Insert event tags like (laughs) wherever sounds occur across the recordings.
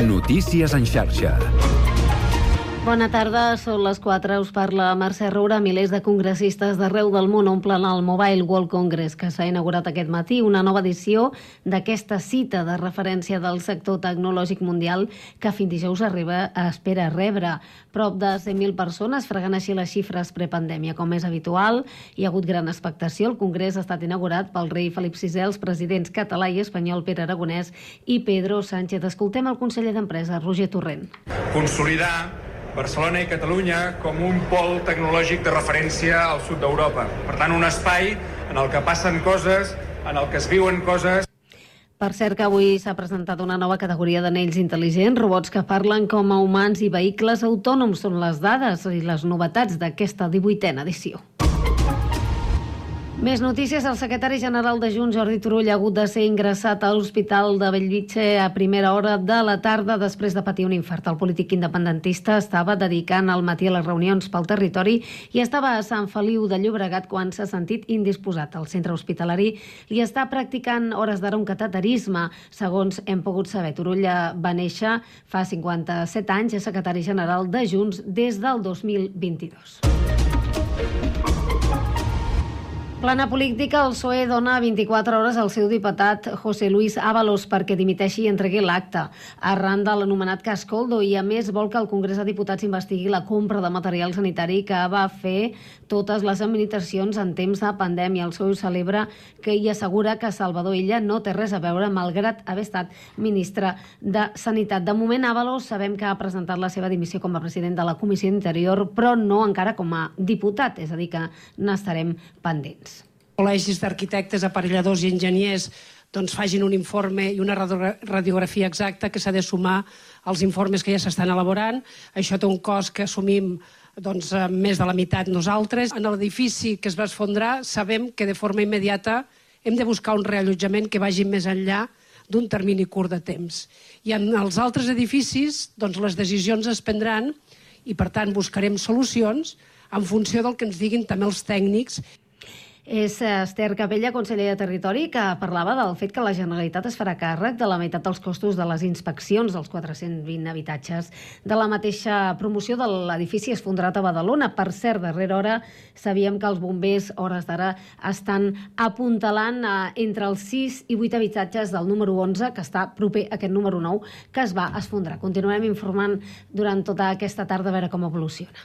Notícies en xarxa. Bona tarda, són les 4, us parla Mercè Roura. Milers de congressistes d'arreu del món omplen el Mobile World Congress, que s'ha inaugurat aquest matí, una nova edició d'aquesta cita de referència del sector tecnològic mundial que fins dijous arriba a espera rebre. Prop de 100.000 persones fregant així les xifres prepandèmia. Com és habitual, hi ha hagut gran expectació. El congrés ha estat inaugurat pel rei Felip VI, els presidents català i espanyol Pere Aragonès i Pedro Sánchez. Escoltem el conseller d'Empresa, Roger Torrent. Consolidar Barcelona i Catalunya com un pol tecnològic de referència al sud d'Europa. Per tant, un espai en el que passen coses, en el que es viuen coses per cert que avui s'ha presentat una nova categoria d'anells intel·ligents, robots que parlen com a humans i vehicles autònoms. Són les dades i les novetats d'aquesta 18a edició. Més notícies. El secretari general de Junts, Jordi Turull, ha hagut de ser ingressat a l'Hospital de Bellvitge a primera hora de la tarda després de patir un infart. El polític independentista estava dedicant al matí a les reunions pel territori i estava a Sant Feliu de Llobregat quan s'ha sentit indisposat. El centre hospitalari li està practicant hores d'ara un cateterisme. Segons hem pogut saber, Turull va néixer fa 57 anys, és secretari general de Junts des del 2022. Plana política, el PSOE dona 24 hores al seu diputat José Luis Ábalos perquè dimiteixi i entregui l'acte. Arran de l'anomenat cas Coldo i a més vol que el Congrés de Diputats investigui la compra de material sanitari que va fer totes les administracions en temps de pandèmia. El PSOE celebra que hi assegura que Salvador Illa no té res a veure malgrat haver estat ministre de Sanitat. De moment, Ábalos sabem que ha presentat la seva dimissió com a president de la Comissió Interior, però no encara com a diputat, és a dir, que n'estarem pendents col·legis d'arquitectes, aparelladors i enginyers doncs facin un informe i una radiografia exacta que s'ha de sumar als informes que ja s'estan elaborant. Això té un cost que assumim doncs, més de la meitat nosaltres. En l'edifici que es va esfondrar sabem que de forma immediata hem de buscar un reallotjament que vagi més enllà d'un termini curt de temps. I en els altres edificis doncs, les decisions es prendran i, per tant, buscarem solucions en funció del que ens diguin també els tècnics és Esther Capella, conseller de Territori, que parlava del fet que la Generalitat es farà càrrec de la meitat dels costos de les inspeccions dels 420 habitatges de la mateixa promoció de l'edifici esfondrat a Badalona. Per cert, darrere hora sabíem que els bombers, hores d'ara, estan apuntalant eh, entre els 6 i 8 habitatges del número 11, que està proper a aquest número 9, que es va esfondrar. Continuarem informant durant tota aquesta tarda a veure com evoluciona.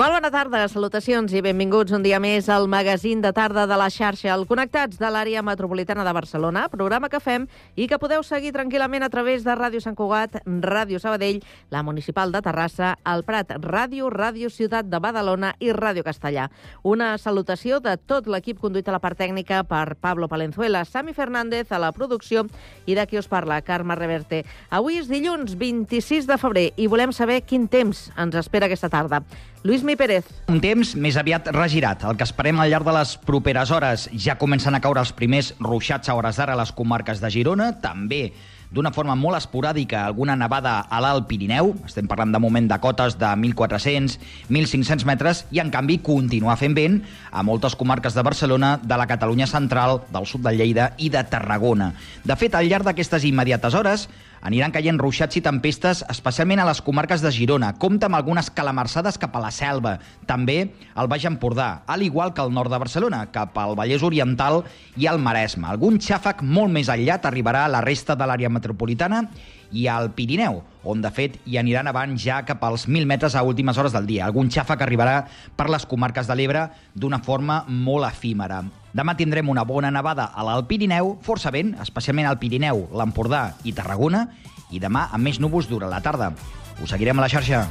Molt bona tarda, salutacions i benvinguts un dia més al magazín de tarda de la xarxa, el Connectats de l'àrea metropolitana de Barcelona, programa que fem i que podeu seguir tranquil·lament a través de Ràdio Sant Cugat, Ràdio Sabadell, la Municipal de Terrassa, el Prat Ràdio, Ràdio Ciutat de Badalona i Ràdio Castellà. Una salutació de tot l'equip conduït a la part tècnica per Pablo Palenzuela, Sami Fernández a la producció i de qui us parla, Carme Reverte. Avui és dilluns 26 de febrer i volem saber quin temps ens espera aquesta tarda. Lluís Mi Pérez. Un temps més aviat regirat. El que esperem al llarg de les properes hores ja comencen a caure els primers ruixats a hores d'ara a les comarques de Girona, també d'una forma molt esporàdica alguna nevada a l'Alt Pirineu, estem parlant de moment de cotes de 1.400, 1.500 metres, i en canvi continuar fent vent a moltes comarques de Barcelona, de la Catalunya central, del sud de Lleida i de Tarragona. De fet, al llarg d'aquestes immediates hores, aniran caient ruixats i tempestes, especialment a les comarques de Girona. Compta amb algunes calamarsades cap a la selva, també al Baix Empordà, al igual que al nord de Barcelona, cap al Vallès Oriental i al Maresme. Algun xàfec molt més enllà arribarà a la resta de l'àrea metropolitana i al Pirineu, on de fet hi aniran avant ja cap als 1.000 metres a últimes hores del dia. Algun que arribarà per les comarques de l'Ebre d'una forma molt efímera. Demà tindrem una bona nevada a l'Alt Pirineu, força vent, especialment al Pirineu, l'Empordà i Tarragona, i demà amb més núvols durant la tarda. Us seguirem a la xarxa.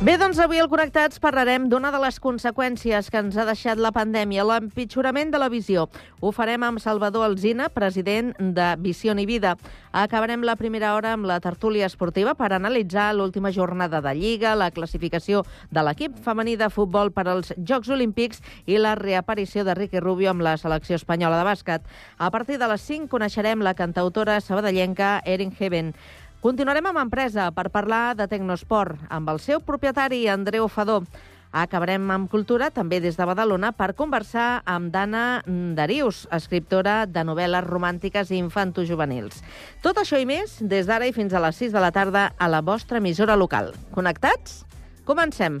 Bé, doncs avui al Connectats parlarem d'una de les conseqüències que ens ha deixat la pandèmia, l'empitjorament de la visió. Ho farem amb Salvador Alzina, president de Visió i Vida. Acabarem la primera hora amb la tertúlia esportiva per analitzar l'última jornada de Lliga, la classificació de l'equip femení de futbol per als Jocs Olímpics i la reaparició de Ricky Rubio amb la selecció espanyola de bàsquet. A partir de les 5 coneixerem la cantautora sabadellenca Erin Heaven. Continuarem amb empresa per parlar de Tecnosport amb el seu propietari, Andreu Fadó. Acabarem amb cultura, també des de Badalona, per conversar amb Dana Darius, escriptora de novel·les romàntiques i infantojuvenils. Tot això i més des d'ara i fins a les 6 de la tarda a la vostra emissora local. Connectats? Comencem.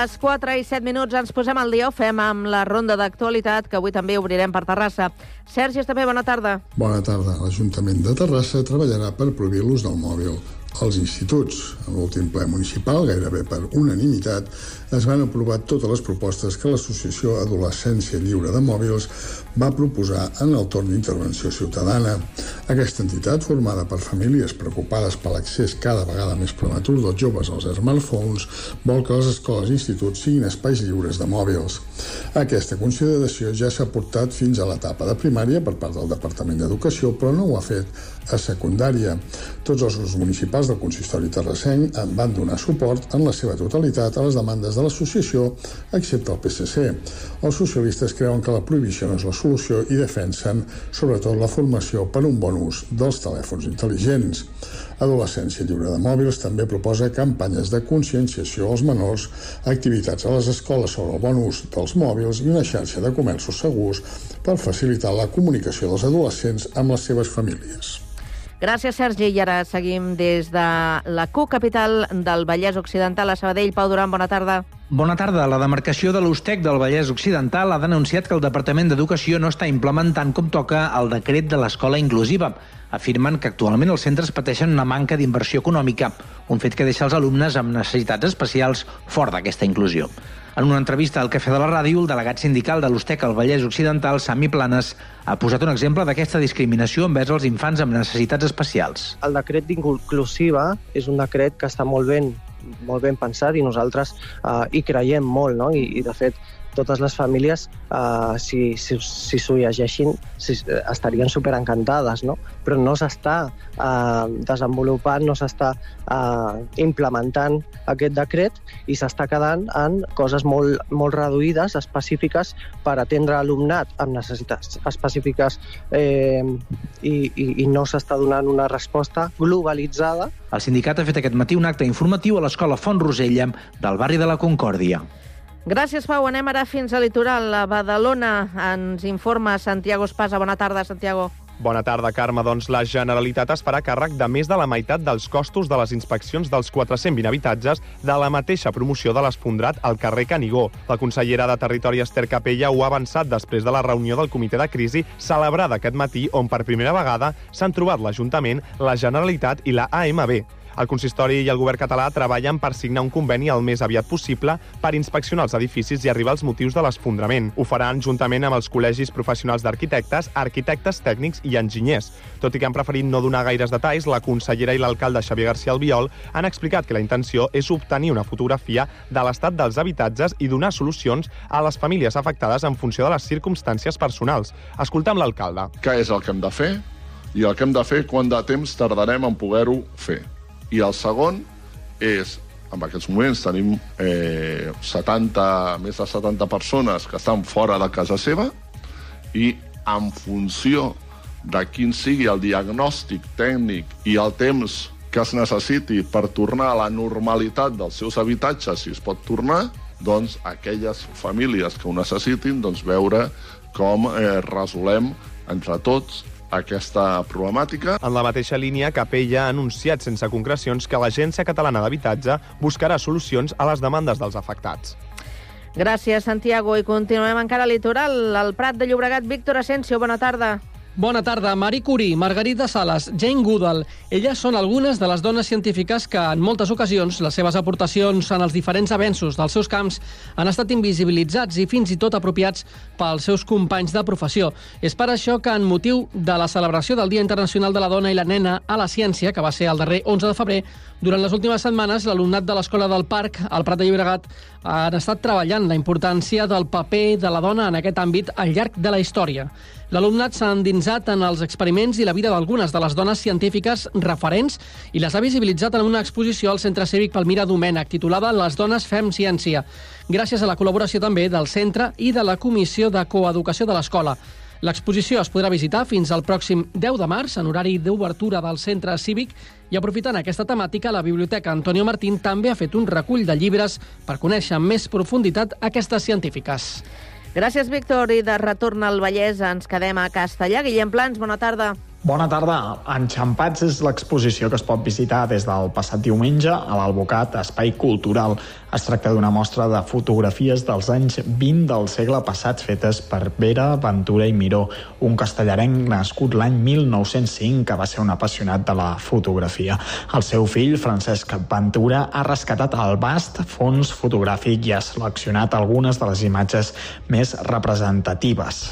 Les 4 i 7 minuts ens posem al dia, ho fem amb la ronda d'actualitat, que avui també obrirem per Terrassa. Sergi, també bona tarda. Bona tarda. L'Ajuntament de Terrassa treballarà per prohibir l'ús del mòbil als instituts. En l'últim ple municipal, gairebé per unanimitat, es van aprovar totes les propostes que l'Associació Adolescència Lliure de Mòbils va proposar en el torn d'intervenció ciutadana. Aquesta entitat, formada per famílies preocupades per l'accés cada vegada més prematur dels joves als smartphones, vol que les escoles i instituts siguin espais lliures de mòbils. Aquesta consideració ja s'ha portat fins a l'etapa de primària per part del Departament d'Educació, però no ho ha fet a secundària. Tots els grups municipals del consistori terrassenc en van donar suport en la seva totalitat a les demandes de l'associació, excepte el PSC. Els socialistes creuen que la prohibició no és la solució i defensen sobretot la formació per un bon ús dels telèfons intel·ligents. Adolescència lliure de mòbils també proposa campanyes de conscienciació als menors, activitats a les escoles sobre el bon ús dels mòbils i una xarxa de comerços segurs per facilitar la comunicació dels adolescents amb les seves famílies. Gràcies, Sergi. I ara seguim des de la CUC, capital del Vallès Occidental, a Sabadell. Pau Duran, bona tarda. Bona tarda. La demarcació de l'Ustec del Vallès Occidental ha denunciat que el Departament d'Educació no està implementant com toca el decret de l'escola inclusiva. Afirmen que actualment els centres pateixen una manca d'inversió econòmica, un fet que deixa els alumnes amb necessitats especials fora d'aquesta inclusió. En una entrevista al Cafè de la Ràdio, el delegat sindical de l'Ustec al Vallès Occidental, Sami Planes, ha posat un exemple d'aquesta discriminació envers els infants amb necessitats especials. El decret d'inclusiva és un decret que està molt ben molt ben pensat i nosaltres uh, hi creiem molt, no? I, i de fet totes les famílies, uh, si, si, si s'ho llegeixin, si, estarien super encantades, no? Però no s'està uh, desenvolupant, no s'està uh, implementant aquest decret i s'està quedant en coses molt, molt reduïdes, específiques, per atendre alumnat amb necessitats específiques eh, i, i, i no s'està donant una resposta globalitzada. El sindicat ha fet aquest matí un acte informatiu a l'escola Font Rosella del barri de la Concòrdia. Gràcies, Pau. Anem ara fins a Litoral. A Badalona ens informa Santiago Espasa. Bona tarda, Santiago. Bona tarda, Carme. Doncs la Generalitat es farà càrrec de més de la meitat dels costos de les inspeccions dels 420 habitatges de la mateixa promoció de l'Esfondrat al carrer Canigó. La consellera de Territori Esther Capella ho ha avançat després de la reunió del comitè de crisi celebrada aquest matí on per primera vegada s'han trobat l'Ajuntament, la Generalitat i la AMB. El consistori i el govern català treballen per signar un conveni el més aviat possible per inspeccionar els edificis i arribar als motius de l'esfondrament. Ho faran juntament amb els col·legis professionals d'arquitectes, arquitectes tècnics i enginyers. Tot i que han preferit no donar gaires detalls, la consellera i l'alcalde Xavier García Albiol han explicat que la intenció és obtenir una fotografia de l'estat dels habitatges i donar solucions a les famílies afectades en funció de les circumstàncies personals. Escoltem l'alcalde. Què és el que hem de fer? I el que hem de fer, quant de temps tardarem en poder-ho fer? I el segon és, en aquests moments tenim eh, 70, més de 70 persones que estan fora de casa seva i en funció de quin sigui el diagnòstic tècnic i el temps que es necessiti per tornar a la normalitat dels seus habitatges, si es pot tornar, doncs aquelles famílies que ho necessitin, doncs veure com eh, resolem entre tots aquesta problemàtica. En la mateixa línia, Capella ha anunciat sense concrecions que l'Agència Catalana d'Habitatge buscarà solucions a les demandes dels afectats. Gràcies, Santiago. I continuem encara al litoral. Al Prat de Llobregat, Víctor Asensio, bona tarda. Bona tarda. Marie Curie, Margarita Salas, Jane Goodall. Elles són algunes de les dones científiques que, en moltes ocasions, les seves aportacions en els diferents avenços dels seus camps han estat invisibilitzats i fins i tot apropiats pels seus companys de professió. És per això que, en motiu de la celebració del Dia Internacional de la Dona i la Nena a la Ciència, que va ser el darrer 11 de febrer, durant les últimes setmanes, l'alumnat de l'Escola del Parc, al Prat de Llobregat, han estat treballant la importància del paper de la dona en aquest àmbit al llarg de la història. L'alumnat s'ha endinsat en els experiments i la vida d'algunes de les dones científiques referents i les ha visibilitzat en una exposició al Centre Cívic Palmira Domènech, titulada Les dones fem ciència, gràcies a la col·laboració també del centre i de la Comissió de Coeducació de l'Escola. L'exposició es podrà visitar fins al pròxim 10 de març, en horari d'obertura del centre cívic, i aprofitant aquesta temàtica, la Biblioteca Antonio Martín també ha fet un recull de llibres per conèixer amb més profunditat aquestes científiques. Gràcies, Víctor. I de retorn al Vallès ens quedem a Castellà. Guillem Plans, bona tarda. Bona tarda. Enxampats és l'exposició que es pot visitar des del passat diumenge a l'Albocat Espai Cultural. Es tracta d'una mostra de fotografies dels anys 20 del segle passat fetes per Vera, Ventura i Miró, un castellarenc nascut l'any 1905 que va ser un apassionat de la fotografia. El seu fill, Francesc Ventura, ha rescatat el vast fons fotogràfic i ha seleccionat algunes de les imatges més representatives.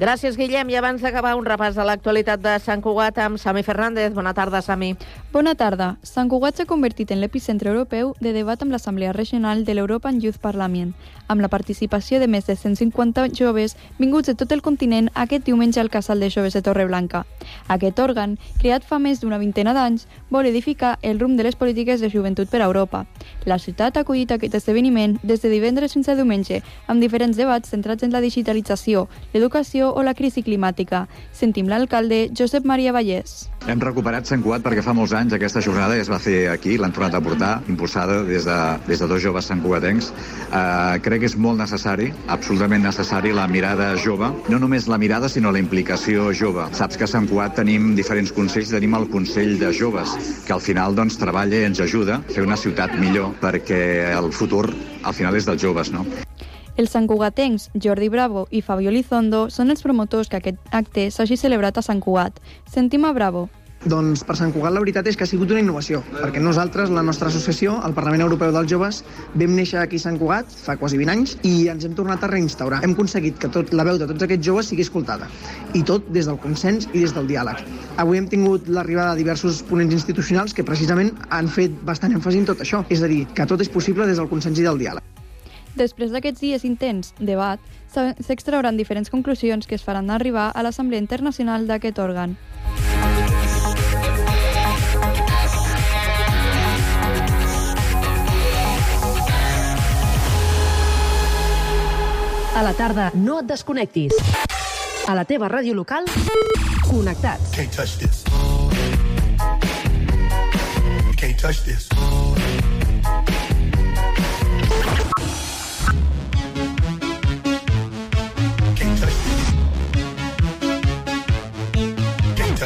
Gràcies, Guillem. I abans d'acabar, un repàs de l'actualitat de Sant Cugat amb Sami Fernández. Bona tarda, Sami. Bona tarda. Sant Cugat s'ha convertit en l'epicentre europeu de debat amb l'Assemblea Regional de l'European Youth Parliament, amb la participació de més de 150 joves vinguts de tot el continent aquest diumenge al Casal de Joves de Torreblanca. Aquest òrgan, creat fa més d'una vintena d'anys, vol edificar el rumb de les polítiques de joventut per a Europa. La ciutat ha acollit aquest esdeveniment des de divendres fins a diumenge, amb diferents debats centrats en la digitalització, l'educació o la crisi climàtica. Sentim l'alcalde Josep Maria Vallès. Hem recuperat Sant Cugat perquè fa molts anys aquesta jornada ja es va fer aquí, l'han tornat a portar, impulsada des de, des de dos joves santcugatencs. Uh, crec que és molt necessari, absolutament necessari, la mirada jove. No només la mirada, sinó la implicació jove. Saps que a Sant Cugat tenim diferents consells, tenim el Consell de Joves, que al final doncs, treballa i ens ajuda a fer una ciutat millor, perquè el futur al final és dels joves, no? Els santcugatencs Jordi Bravo i Fabio Lizondo són els promotors que aquest acte s'hagi celebrat a Sant Cugat. Sentim a Bravo. Doncs per Sant Cugat la veritat és que ha sigut una innovació, perquè nosaltres, la nostra associació, el Parlament Europeu dels Joves, vam néixer aquí a Sant Cugat fa quasi 20 anys i ens hem tornat a reinstaurar. Hem aconseguit que tot, la veu de tots aquests joves sigui escoltada, i tot des del consens i des del diàleg. Avui hem tingut l'arribada de diversos ponents institucionals que precisament han fet bastant èmfasi en tot això, és a dir, que tot és possible des del consens i del diàleg. Després d'aquests dies intens debat, s'extrauran diferents conclusions que es faran arribar a l'Assemblea Internacional d'aquest òrgan. A la tarda, no et desconnectis. A la teva ràdio local, connectats. Can't touch this. Can't touch this.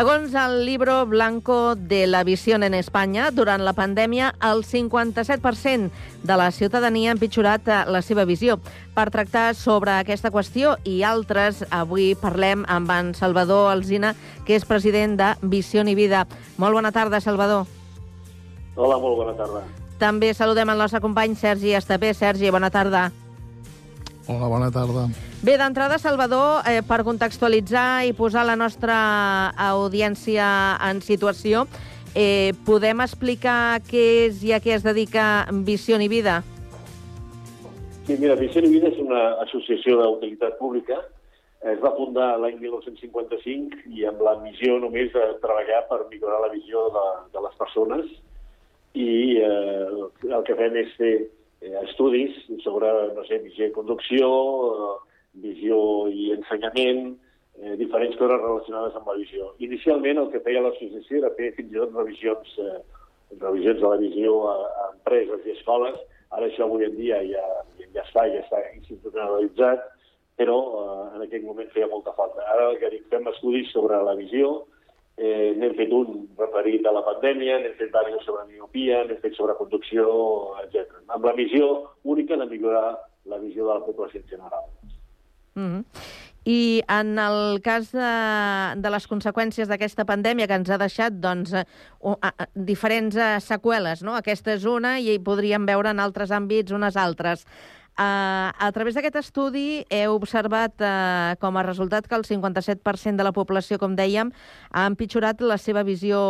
Segons el libro blanco de la visión en Espanya, durant la pandèmia el 57% de la ciutadania ha empitjorat eh, la seva visió. Per tractar sobre aquesta qüestió i altres, avui parlem amb en Salvador Alzina, que és president de Visió i Vida. Molt bona tarda, Salvador. Hola, molt bona tarda. També saludem el nostre company Sergi Estapé. Sergi, bona tarda. Hola, bona tarda. Bé, d'entrada, Salvador, eh, per contextualitzar i posar la nostra audiència en situació, eh, podem explicar què és i a què es dedica Visió i Vida? Sí, mira, Visió i Vida és una associació d'utilitat pública. Es va fundar l'any 1955 i amb la missió només de treballar per millorar la visió de, de les persones i eh, el que fem és fer eh, estudis sobre, no sé, visió i conducció, eh, visió i ensenyament, eh, diferents coses relacionades amb la visió. Inicialment el que feia l'associació era fer fins i tot revisions, eh, revisions de la visió a, a empreses i escoles. Ara això avui en dia ja, ja està, ja està institucionalitzat, però eh, en aquell moment feia molta falta. Ara el que dic, fem estudis sobre la visió, eh, n'hem fet un referit a la pandèmia, n'hem fet diversos sobre miopia, n'hem fet sobre conducció, etc. Amb la missió única de millorar la visió de la població en general. Mm -hmm. I en el cas de, de les conseqüències d'aquesta pandèmia que ens ha deixat doncs, eh, o, a, diferents eh, seqüeles, no? aquesta és una i hi podríem veure en altres àmbits unes altres. Uh, a través d'aquest estudi heu observat uh, com a resultat que el 57% de la població, com dèiem, ha empitjorat la seva visió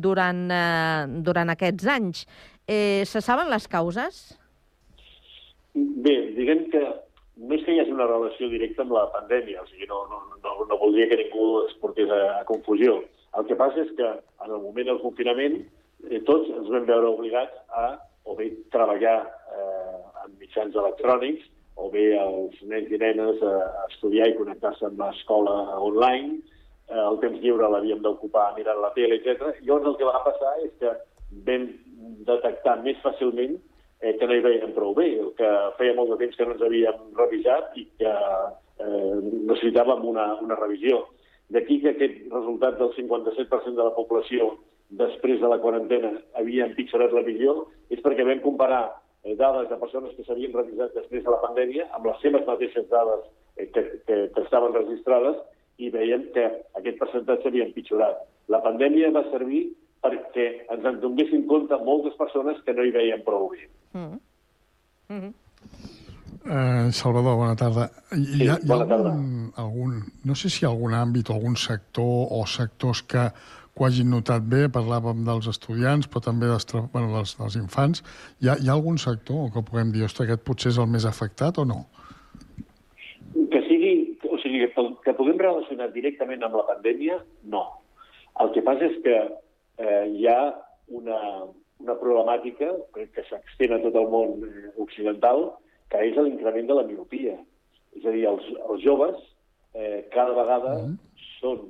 durant, uh, durant aquests anys. Eh, se saben les causes? Bé, diguem que més que hi hagi una relació directa amb la pandèmia, o sigui, no, no, no, no voldria que ningú es portés a, a confusió. El que passa és que en el moment del confinament eh, tots ens vam veure obligats a o bé treballar eh, en mitjans electrònics, o bé els nens i nenes a, a estudiar i connectar-se amb l'escola online, eh, el temps lliure l'havíem d'ocupar mirant la tele, etc. Llavors el que va passar és que vam detectar més fàcilment eh, que no hi veiem prou bé, que feia molt de temps que no ens havíem revisat i que eh, necessitàvem una, una revisió. D'aquí que aquest resultat del 57% de la població després de la quarantena havia empitjorat la visió, és perquè vam comparar eh, dades de persones que s'havien revisat després de la pandèmia amb les seves mateixes dades eh, que, que, que estaven registrades i veiem que aquest percentatge havia empitjorat. La pandèmia va servir perquè ens en donéssim compte moltes persones que no hi veien prou bé. Mm. Mm -hmm. Eh, Salvador, bona tarda. Hi, Sí, hi ha, hi ha bona tarda. algun, algun, no sé si hi ha algun àmbit o algun sector o sectors que, que ho hagin notat bé, parlàvem dels estudiants, però també dels, bueno, dels, dels infants. Hi ha, hi ha algun sector que puguem dir, ostres, aquest potser és el més afectat o no? Que sigui, o sigui, que, que puguem relacionar directament amb la pandèmia, no. El que passa és que eh, hi ha una, una problemàtica que, que s'extén a tot el món eh, occidental, que és l'increment de la miopia. És a dir, els, els joves eh, cada vegada són,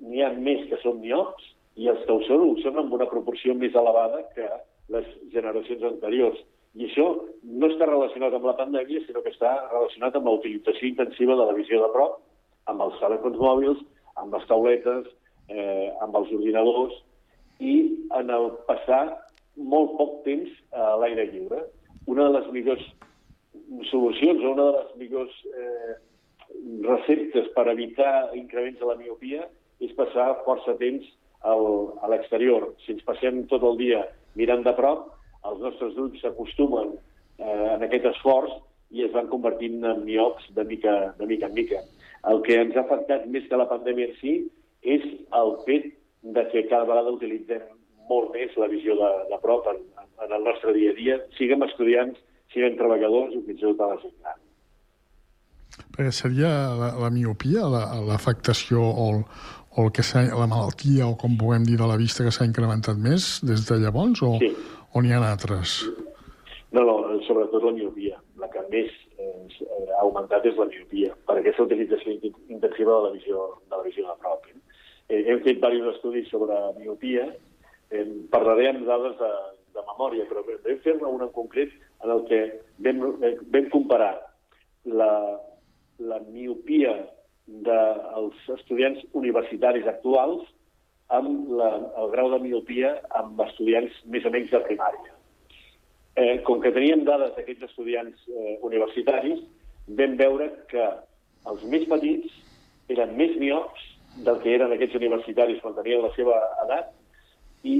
n'hi ha més que són miops i els que ho són, ho són amb una proporció més elevada que les generacions anteriors. I això no està relacionat amb la pandèmia, sinó que està relacionat amb la utilització intensiva de la visió de prop, amb els telèfons mòbils, amb les tauletes, eh, amb els ordinadors, i en el passar molt poc temps a l'aire lliure. Una de les millors solucions, o una de les millors eh, receptes per evitar increments de la miopia és passar força temps al, a l'exterior. Si ens passem tot el dia mirant de prop, els nostres ulls s'acostumen eh, en aquest esforç i es van convertint en miops de mica, de mica en mica. El que ens ha afectat més que la pandèmia en si és el fet de que cada vegada utilitzem molt més la visió de, de prop en, en el nostre dia a dia, siguem estudiants, siguem treballadors o fins i tot a la gent gran. Perquè seria la, la miopia, l'afectació la, o, el, o el que la malaltia, o com podem dir, de la vista que s'ha incrementat més des de llavors, o, sí. o n'hi ha altres? No, no, sobretot la miopia. La que més eh, ha augmentat és la miopia, per aquesta utilització intensiva de la visió de, la visió de prop. Eh, hem fet diversos estudis sobre miopia, eh, parlaré amb dades de, de memòria, però vam fer-ne un en concret en el que vam, eh, vam comparar la, la miopia dels estudiants universitaris actuals amb la, el grau de miopia amb estudiants més o menys de primària. Eh, com que teníem dades d'aquests estudiants eh, universitaris, vam veure que els més petits eren més miops del que eren aquests universitaris quan tenien la seva edat, i,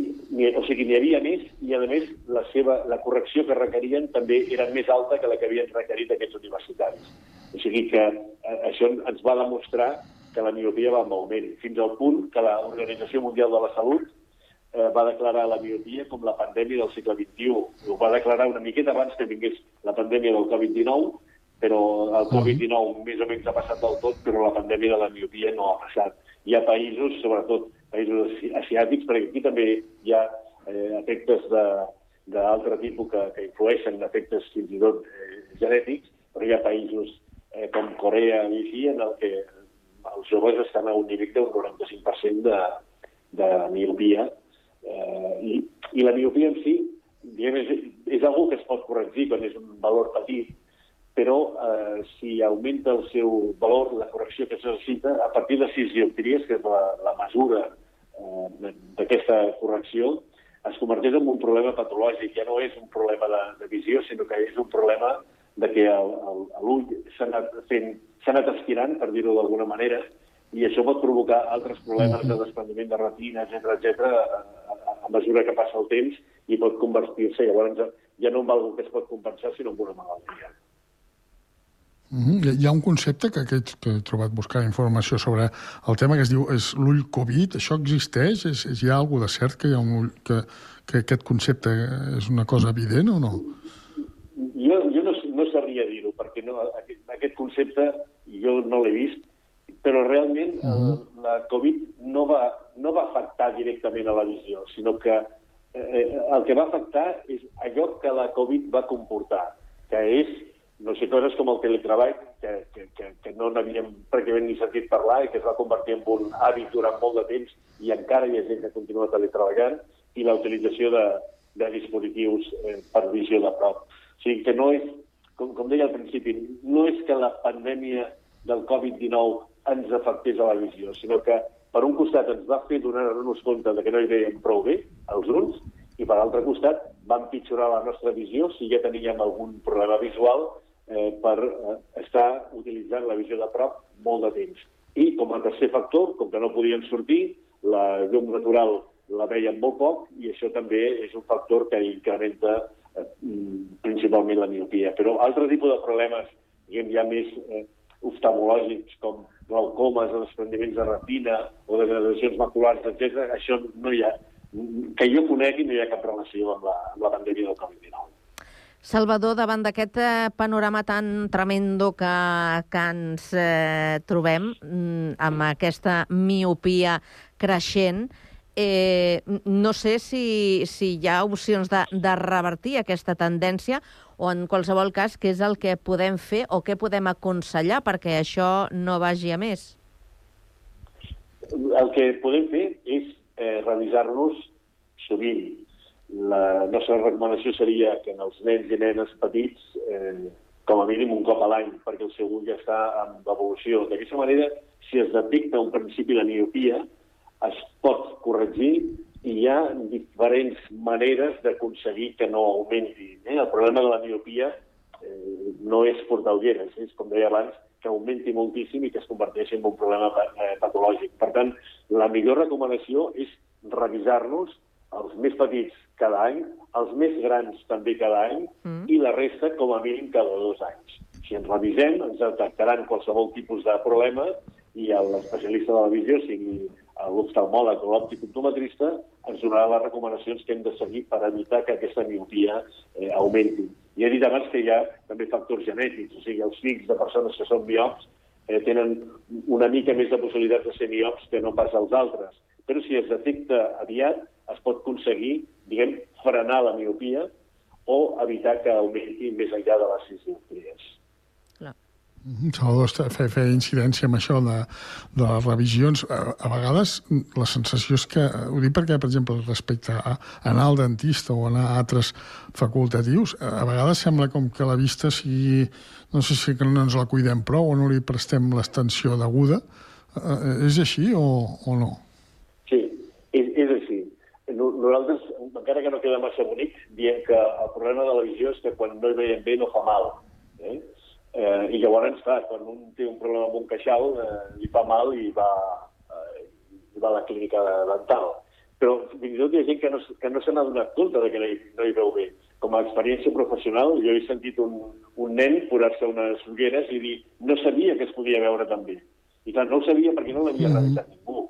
o sigui, n'hi havia més i, a més, la, seva, la correcció que requerien també era més alta que la que havien requerit aquests universitaris. O sigui que eh, això ens va demostrar que la miopia va en augment, fins al punt que l'Organització Mundial de la Salut eh, va declarar la miopia com la pandèmia del segle XXI. Ho va declarar una miqueta abans que vingués la pandèmia del Covid-19, però el Covid-19 més o menys ha passat del tot, però la pandèmia de la miopia no ha passat. Hi ha països, sobretot països asiàtics, perquè aquí també hi ha eh, efectes d'altre tipus que, que influeixen, efectes fins i tot eh, genètics, però hi ha països eh, com Corea i així, en el que els joves estan a un nivell d'un 95% de, de miopia. Eh, i, I la miopia en si diguem, és, és una que es pot corregir quan és un valor petit, però eh, si augmenta el seu valor, la correcció que es necessita, a partir de 6 dioptries, que és la, la mesura eh, d'aquesta correcció, es converteix en un problema patològic. Ja no és un problema de, de visió, sinó que és un problema de que l'ull s'ha anat, fent, anat estirant, per dir-ho d'alguna manera, i això pot provocar altres problemes de desprendiment de retina, etc etc a, a, a mesura que passa el temps i pot convertir-se, llavors ja no en algo que es pot compensar, sinó en una malaltia. Mm -hmm. Hi ha un concepte que, que, he trobat buscar informació sobre el tema que es diu és l'ull Covid. Això existeix? És, és, hi ha alguna de cert que hi ha un ull, que, que aquest concepte és una cosa evident o no? Jo, jo no, no sabria dir-ho, perquè no, aquest, aquest concepte jo no l'he vist, però realment uh -huh. la Covid no va, no va afectar directament a la visió, sinó que eh, el que va afectar és allò que la Covid va comportar, que és no sé, coses com el teletreball, que, que, que, que no n'havíem pràcticament ni sentit parlar i que es va convertir en un hàbit durant molt de temps i encara hi ha gent que continua teletreballant, i la utilització de, de dispositius eh, per visió de prop. O sigui que no és, com, com deia al principi, no és que la pandèmia del Covid-19 ens afectés a la visió, sinó que per un costat ens va fer donar-nos compte de que no hi veiem prou bé, els ulls, i per l'altre costat va empitjorar la nostra visió si ja teníem algun problema visual eh, per eh, estar utilitzant la visió de prop molt de temps. I com a tercer factor, com que no podien sortir, la llum natural la veiem molt poc i això també és un factor que incrementa eh, principalment la miopia. Però altre tipus de problemes, diguem, ja més eh, oftalmològics, com glaucomes desprendiments de retina o degradacions maculars, etc., això no hi ha, que jo conegui, no hi ha cap relació amb la, amb la pandèmia del Covid-19. Salvador, davant d'aquest eh, panorama tan tremendo que, que ens eh, trobem, mm, amb aquesta miopia creixent, eh, no sé si, si hi ha opcions de, de revertir aquesta tendència o, en qualsevol cas, què és el que podem fer o què podem aconsellar perquè això no vagi a més? El que podem fer és eh, revisar-nos sovint la nostra recomanació seria que en els nens i nenes petits, eh, com a mínim un cop a l'any, perquè el seu ull ja està en evolució. D'aquesta manera, si es detecta un principi de miopia, es pot corregir i hi ha diferents maneres d'aconseguir que no augmenti. Eh? El problema de la miopia eh, no és portar ulleres, és, com deia abans, que augmenti moltíssim i que es converteixi en un problema eh, patològic. Per tant, la millor recomanació és revisar-nos els més petits cada any, els més grans també cada any, mm. i la resta com a mínim cada dos anys. Si ens revisem, ens detectaran qualsevol tipus de problema i l'especialista de la visió, sigui l'oftalmòleg o l'òptic-optometrista, ens donarà les recomanacions que hem de seguir per evitar que aquesta miopia eh, augmenti. I he dit abans que hi ha també factors genètics, o sigui, els fills de persones que són miops eh, tenen una mica més de possibilitats de ser miops que no pas els altres. Però si es detecta aviat, es pot aconseguir, diguem, frenar la miopia o evitar que augmenti més enllà de les sis dioptries. Salvador feia, feia incidència amb això de, de les revisions. A, a vegades la sensació és que, ho dic perquè, per exemple, respecte a anar al dentista o anar a altres facultatius, a vegades sembla com que la vista sigui, no sé si que no ens la cuidem prou o no li prestem l'extensió deguda. Eh, és així o, o no? Sí, és, és així. Nosaltres, encara que no queda massa bonic, diem que el problema de la visió és que quan no hi veiem bé no fa mal. Eh? Eh, I llavors, clar, quan un té un problema amb un queixal, eh, li fa mal i va, eh, i va a la clínica dental. Però fins i tot hi ha gent que no, que no se n'ha donat compte de que no hi, no hi veu bé. Com a experiència professional, jo he sentit un, un nen posar-se unes ulleres i dir no sabia que es podia veure tan bé. I clar, no ho sabia perquè no l'havia mm. revisat ningú.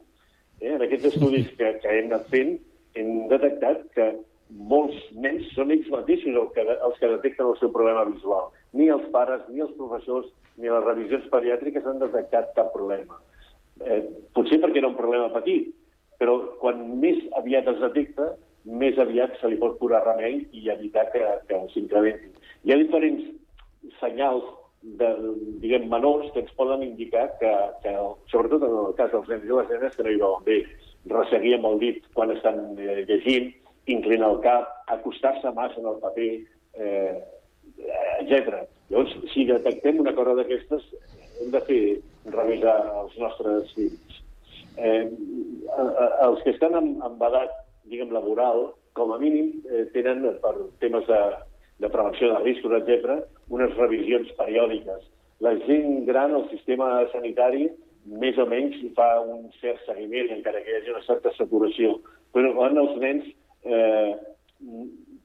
Eh? En aquests estudis que, que hem anat fent, hem detectat que molts nens són ells mateixos els que, els que detecten el seu problema visual. Ni els pares, ni els professors, ni les revisions pediàtriques han detectat cap problema. Eh, potser perquè era un problema petit, però quan més aviat es detecta, més aviat se li pot curar remei i evitar que, que s'incrementi. Hi ha diferents senyals de, diguem, menors que ens poden indicar que, que, sobretot en el cas dels nens i les nenes, que no hi veuen bé. Resseguir amb el dit quan estan eh, llegint, inclinar el cap, acostar-se massa en el paper, eh, etc. Llavors, si detectem una cosa d'aquestes, hem de fer revisar els nostres fills. Eh, els que estan en, en edat, diguem, laboral, com a mínim, eh, tenen, per temes de, de prevenció de riscos, etc., unes revisions periòdiques. La gent gran, el sistema sanitari, més o menys fa un cert seguiment, encara que hi hagi una certa saturació. Però quan els nens eh,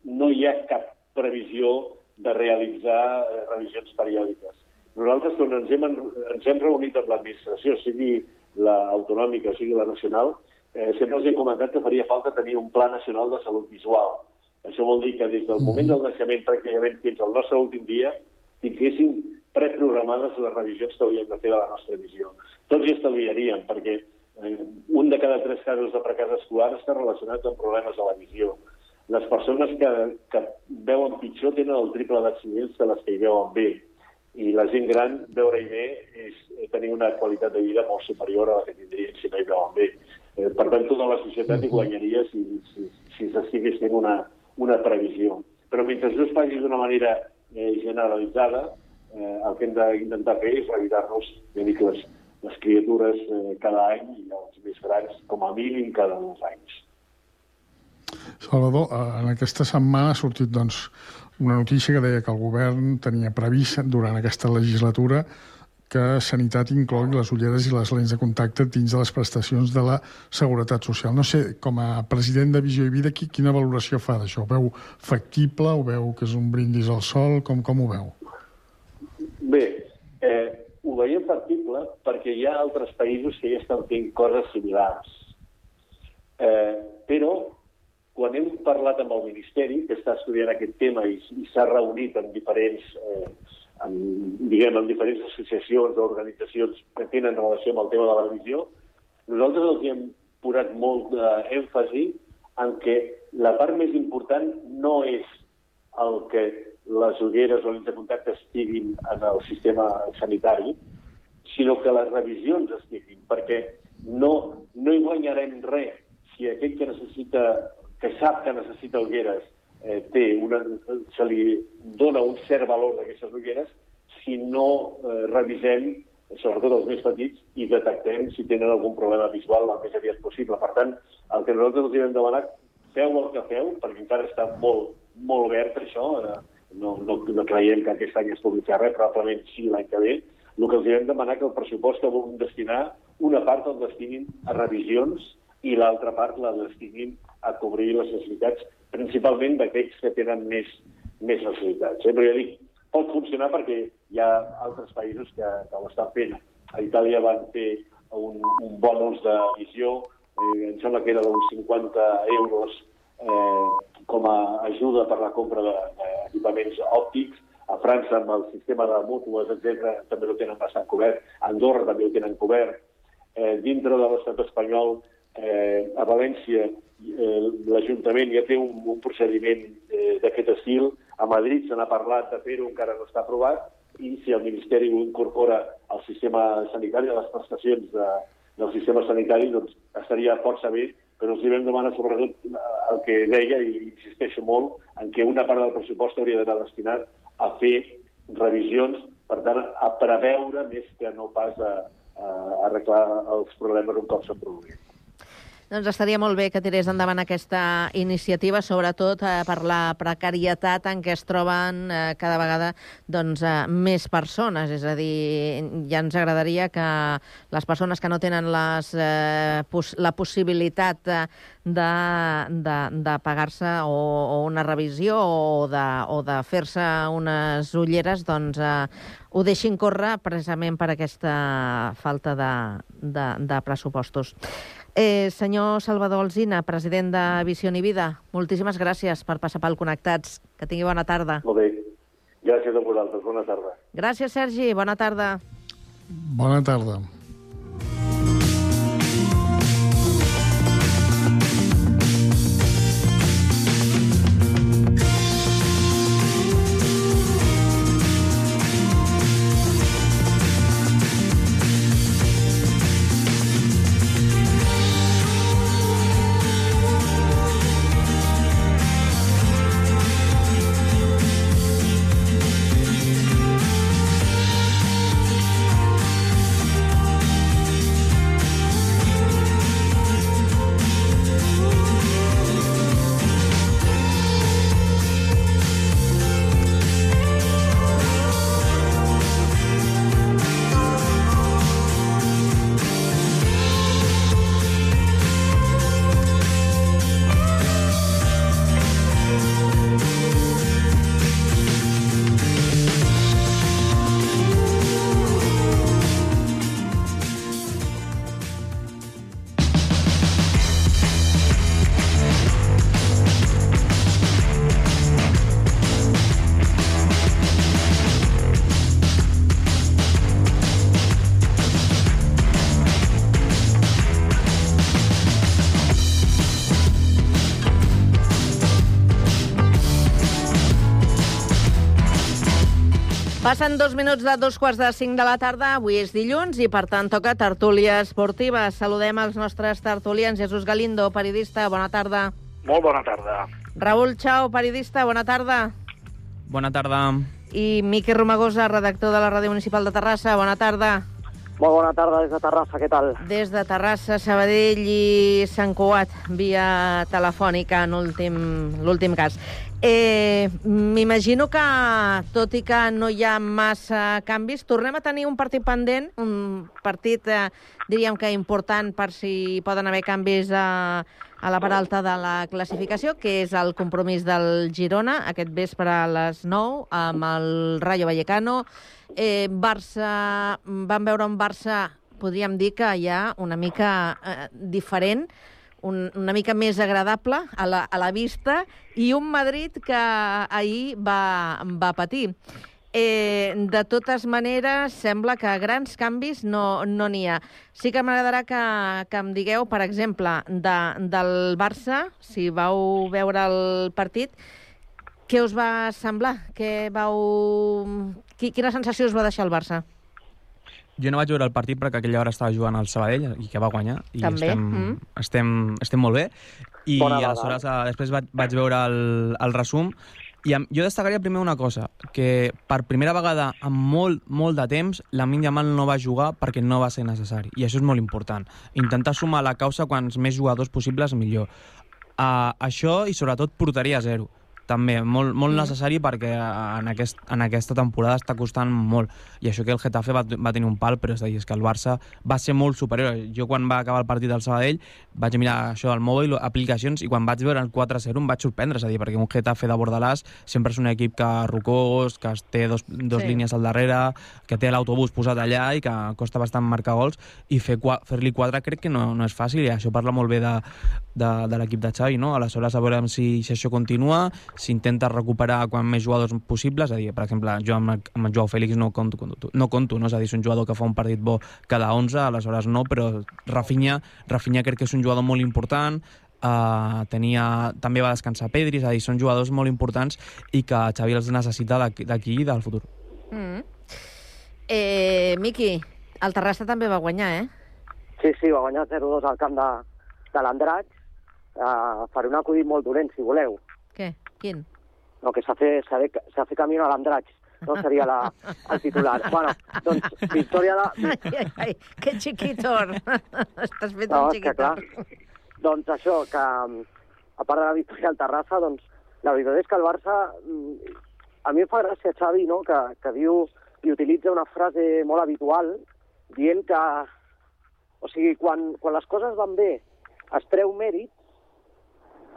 no hi ha cap previsió de realitzar eh, revisions periòdiques. Nosaltres, quan ens hem, ens hem reunit amb l'administració, sigui l'autonòmica sigui la nacional, eh, sempre els he comentat que faria falta tenir un pla nacional de salut visual. Això vol dir que des del moment del naixement pràcticament fins al nostre últim dia tinguéssim preprogramades les revisions que hauríem de fer de la nostra visió. Tots hi estalviaríem, perquè Eh, un de cada tres casos de fracàs escolar està relacionat amb problemes de la visió. Les persones que, que veuen pitjor tenen el triple d'accidents que les que hi veuen bé. I la gent gran, veure-hi bé, és tenir una qualitat de vida molt superior a la que tindrien si no hi veuen bé. Eh, per tant, tota la societat hi guanyaria si, si, si s'estigués fent una, una previsió. Però mentre no es faci d'una manera eh, generalitzada, eh, el que hem d'intentar fer és dic, les, les criatures eh, cada any i els més grans com a mínim cada dos anys. Salvador, eh, en aquesta setmana ha sortit doncs, una notícia que deia que el govern tenia previst durant aquesta legislatura que Sanitat inclogui les ulleres i les lents de contacte dins de les prestacions de la Seguretat Social. No sé, com a president de Visió i Vida, quina valoració fa d'això? Ho veu factible? Ho veu que és un brindis al sol? Com, com ho veu? Eh, ho veiem factible perquè hi ha altres països que ja estan fent coses similars. Eh, però, quan hem parlat amb el Ministeri, que està estudiant aquest tema i, i s'ha reunit amb diferents, eh, amb, diguem, amb diferents associacions o organitzacions que tenen relació amb el tema de la visió, nosaltres els hem posat molt d'èmfasi en que la part més important no és el que les ulleres o els de contacte estiguin en el sistema sanitari, sinó que les revisions estiguin, perquè no, no hi guanyarem res si aquell que necessita, que sap que necessita ulleres, eh, té una, se li dona un cert valor d'aquestes ulleres, si no eh, revisem, sobretot els més petits, i detectem si tenen algun problema visual el més aviat possible. Per tant, el que nosaltres els hem demanat, feu el que feu, perquè encara està molt, molt verd això, eh, no, no, no creiem que aquest any es pugui fer res, probablement sí l'any que ve, el que els hem demanat que el pressupost que vulguin destinar, una part el destinin a revisions i l'altra part la destinin a cobrir les necessitats, principalment d'aquells que tenen més, més necessitats. Eh? Però ja dic, pot funcionar perquè hi ha altres països que, que ho estan fent. A Itàlia van fer un, un bonus d'emissió, eh, em sembla que era d'uns 50 euros eh, com a ajuda per la compra d'equipaments òptics, a França amb el sistema de mútues, etc també ho tenen bastant cobert, a Andorra també ho tenen cobert, eh, dintre de l'estat espanyol, eh, a València, eh, l'Ajuntament ja té un, un procediment eh, d'aquest estil, a Madrid se n'ha parlat de fer-ho, encara no està aprovat, i si el Ministeri ho incorpora al sistema sanitari, a les prestacions de, del sistema sanitari, doncs estaria força bé, però els hi vam demanar sobretot el que deia, i insisteixo molt, en què una part del pressupost hauria d'anar destinat a fer revisions, per tant, a preveure més que no pas a, a arreglar els problemes un cop s'han produït. Doncs estaria molt bé que tirés endavant aquesta iniciativa, sobretot eh, per la precarietat en què es troben eh, cada vegada doncs, eh, més persones. És a dir, ja ens agradaria que les persones que no tenen les, eh, pos la possibilitat de, de, de, de pagar-se o, o una revisió o de, o de fer-se unes ulleres, doncs eh, ho deixin córrer precisament per aquesta falta de, de, de pressupostos. Eh, senyor Salvador Alzina, president de Visió i Vida, moltíssimes gràcies per passar pel Connectats. Que tingui bona tarda. Molt bé. Gràcies a vosaltres. Bona tarda. Gràcies, Sergi. Bona tarda. Bona tarda. Passen dos minuts de dos quarts de cinc de la tarda. Avui és dilluns i, per tant, toca tertúlia esportiva. Saludem els nostres tertulians. Jesús Galindo, periodista, bona tarda. Molt bona tarda. Raül Chao, periodista, bona tarda. Bona tarda. I Miqui Romagosa, redactor de la Ràdio Municipal de Terrassa, bona tarda. Molt bona tarda des de Terrassa, què tal? Des de Terrassa, Sabadell i Sant Cugat, via telefònica en l'últim cas. Eh, M'imagino que, tot i que no hi ha massa canvis, tornem a tenir un partit pendent, un partit, eh, diríem que important per si poden haver canvis a, a la part alta de la classificació, que és el compromís del Girona, aquest vespre a les 9, amb el Rayo Vallecano. Eh, Barça, vam veure un Barça, podríem dir que ja una mica eh, diferent, un, una mica més agradable a la, a la vista, i un Madrid que ahir va, va patir. Eh, de totes maneres, sembla que grans canvis no n'hi no ha. Sí que m'agradarà que, que em digueu, per exemple, de, del Barça, si vau veure el partit, què us va semblar? Què vau... Quina sensació us va deixar el Barça? Jo no vaig veure el partit perquè aquella hora estava jugant al Sabadell i que va guanyar. I També. Estem, Mm. estem, estem molt bé. I Bona aleshores eh, després vaig, vaig veure el, el resum i em- jo destacaria primer una cosa, que per primera vegada en molt, molt de temps la Yamal no va jugar perquè no va ser necessari. I això és molt important. Intentar sumar la causa quants més jugadors possibles millor. Uh, això i sobretot porteria zero. També, molt, molt necessari perquè en, aquest, en aquesta temporada està costant molt. I això que el Getafe va, va tenir un pal, però és dir, és que el Barça va ser molt superior. Jo quan va acabar el partit del Sabadell vaig mirar això del mòbil, aplicacions, i quan vaig veure el 4-0 em vaig sorprendre, és a dir, perquè un Getafe de Bordalàs sempre és un equip que rocós, que té dos, dos Sí. línies al darrere, que té l'autobús posat allà i que costa bastant marcar gols, i fer qua- fer-li quatre crec que no, no és fàcil, i això parla molt bé de, de, de l'equip de Xavi, no? Aleshores, a veure si, si això continua, s'intenta recuperar quan més jugadors possibles, és a dir, per exemple, jo amb, amb en Joao Fèlix no compto, compto, no compto, no? és a dir, és un jugador que fa un partit bo cada 11, aleshores no, però Rafinha, Rafinha crec que és un jugador molt important, uh, tenia, també va descansar Pedri, és a dir, són jugadors molt importants i que Xavi els necessita d'aquí d'aquí i del futur. Mm. Eh, Miqui, el Terrassa també va guanyar, eh? Sí, sí, va guanyar 0-2 al camp de, de l'Andratx. Uh, faré un acudit molt dolent, si voleu. Què? Quin? No, que s'ha fet, s'ha fet, s'ha fet camí a l'Andratx. No seria la, (laughs) el titular. bueno, doncs, victòria de... Ai, ai, que xiquitor. (laughs) Estàs fet No, un és que xiquitor. clar, doncs això, que a part de la victòria al Terrassa, doncs la veritat és que el Barça, mm, a mi em fa gràcia Xavi, no?, que, que diu i utilitza una frase molt habitual dient que, o sigui, quan, quan les coses van bé es treu mèrit,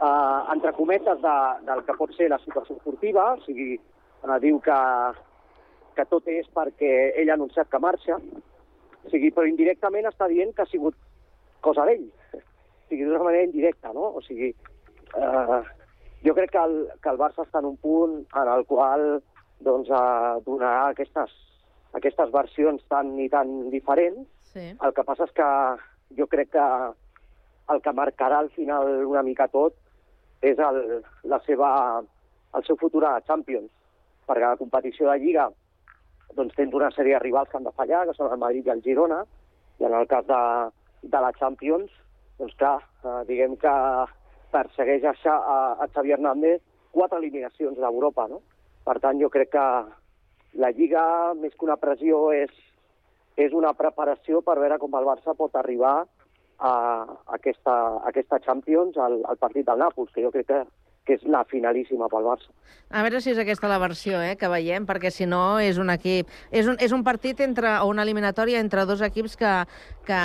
eh, entre cometes de, del que pot ser la situació esportiva, o sigui, eh, diu que, que tot és perquè ell ha anunciat que marxa, o sigui, però indirectament està dient que ha sigut cosa d'ell. O sigui, d'una manera indirecta, no? O sigui, eh, jo crec que el, que el Barça està en un punt en el qual doncs, eh, donarà aquestes, aquestes versions tan i tan diferents. Sí. El que passa és que jo crec que el que marcarà al final una mica tot és el, la seva, el seu futur a Champions. Perquè a la competició de Lliga doncs tens una sèrie de rivals que han de fallar, que són el Madrid i el Girona, i en el cas de, de la Champions, doncs clar, eh, diguem que persegueix a, a, a Xavi Hernández quatre eliminacions d'Europa, no? Per tant, jo crec que la Lliga, més que una pressió, és, és una preparació per veure com el Barça pot arribar a aquesta, a aquesta Champions, al, al partit del Nàpols, que jo crec que, que és la finalíssima pel Barça. A veure si és aquesta la versió eh, que veiem, perquè si no és un equip... És un, és un partit entre, o una eliminatòria entre dos equips que, que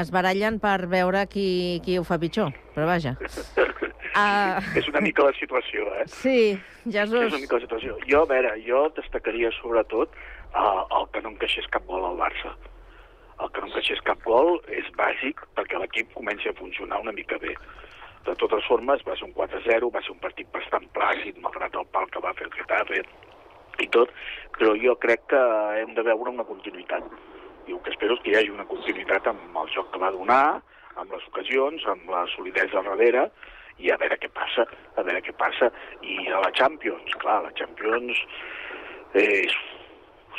es barallen per veure qui, qui ho fa pitjor. Però vaja. (laughs) Uh, És una mica la situació, eh? sí, Jesús. És una mica la situació. Jo, a veure, jo destacaria sobretot uh, el que no encaixés cap gol al Barça. El que no encaixés cap gol és bàsic perquè l'equip comenci a funcionar una mica bé. De totes formes, va ser un 4-0, va ser un partit bastant plàcid, malgrat el pal que va fer el Getafe i tot, però jo crec que hem de veure una continuïtat. I el que espero és que hi hagi una continuïtat amb el joc que va donar, amb les ocasions, amb la solidesa al darrere, i a veure què passa, a veure què passa. I a la Champions, clar, la Champions eh,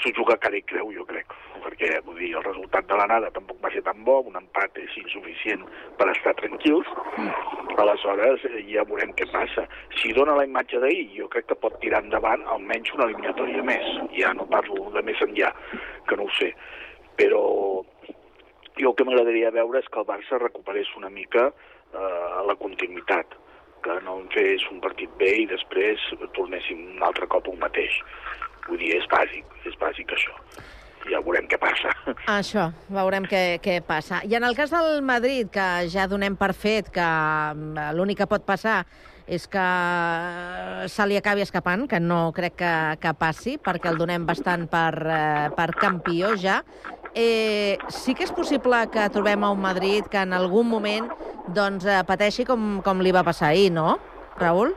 s'ho juga cada creu, jo crec, perquè vull dir, el resultat de l'anada tampoc va ser tan bo, un empat és insuficient per estar tranquils, aleshores eh, ja veurem què passa. Si dona la imatge d'ahir, jo crec que pot tirar endavant almenys una eliminatòria més, ja no parlo de més enllà, que no ho sé, però jo el que m'agradaria veure és que el Barça recuperés una mica eh, la continuïtat, que no en fes un partit bé i després tornéssim un altre cop un mateix. Vull dir, és bàsic, és bàsic això. Ja veurem què passa. (laughs) Això, veurem què, què passa. I en el cas del Madrid, que ja donem per fet que mm, l'únic que pot passar és que se li acabi escapant, que no crec que, que passi, perquè el donem bastant per, eh, per campió ja. Eh, sí que és possible que trobem a un Madrid que en algun moment doncs, eh, pateixi com, com li va passar ahir, no, Raül?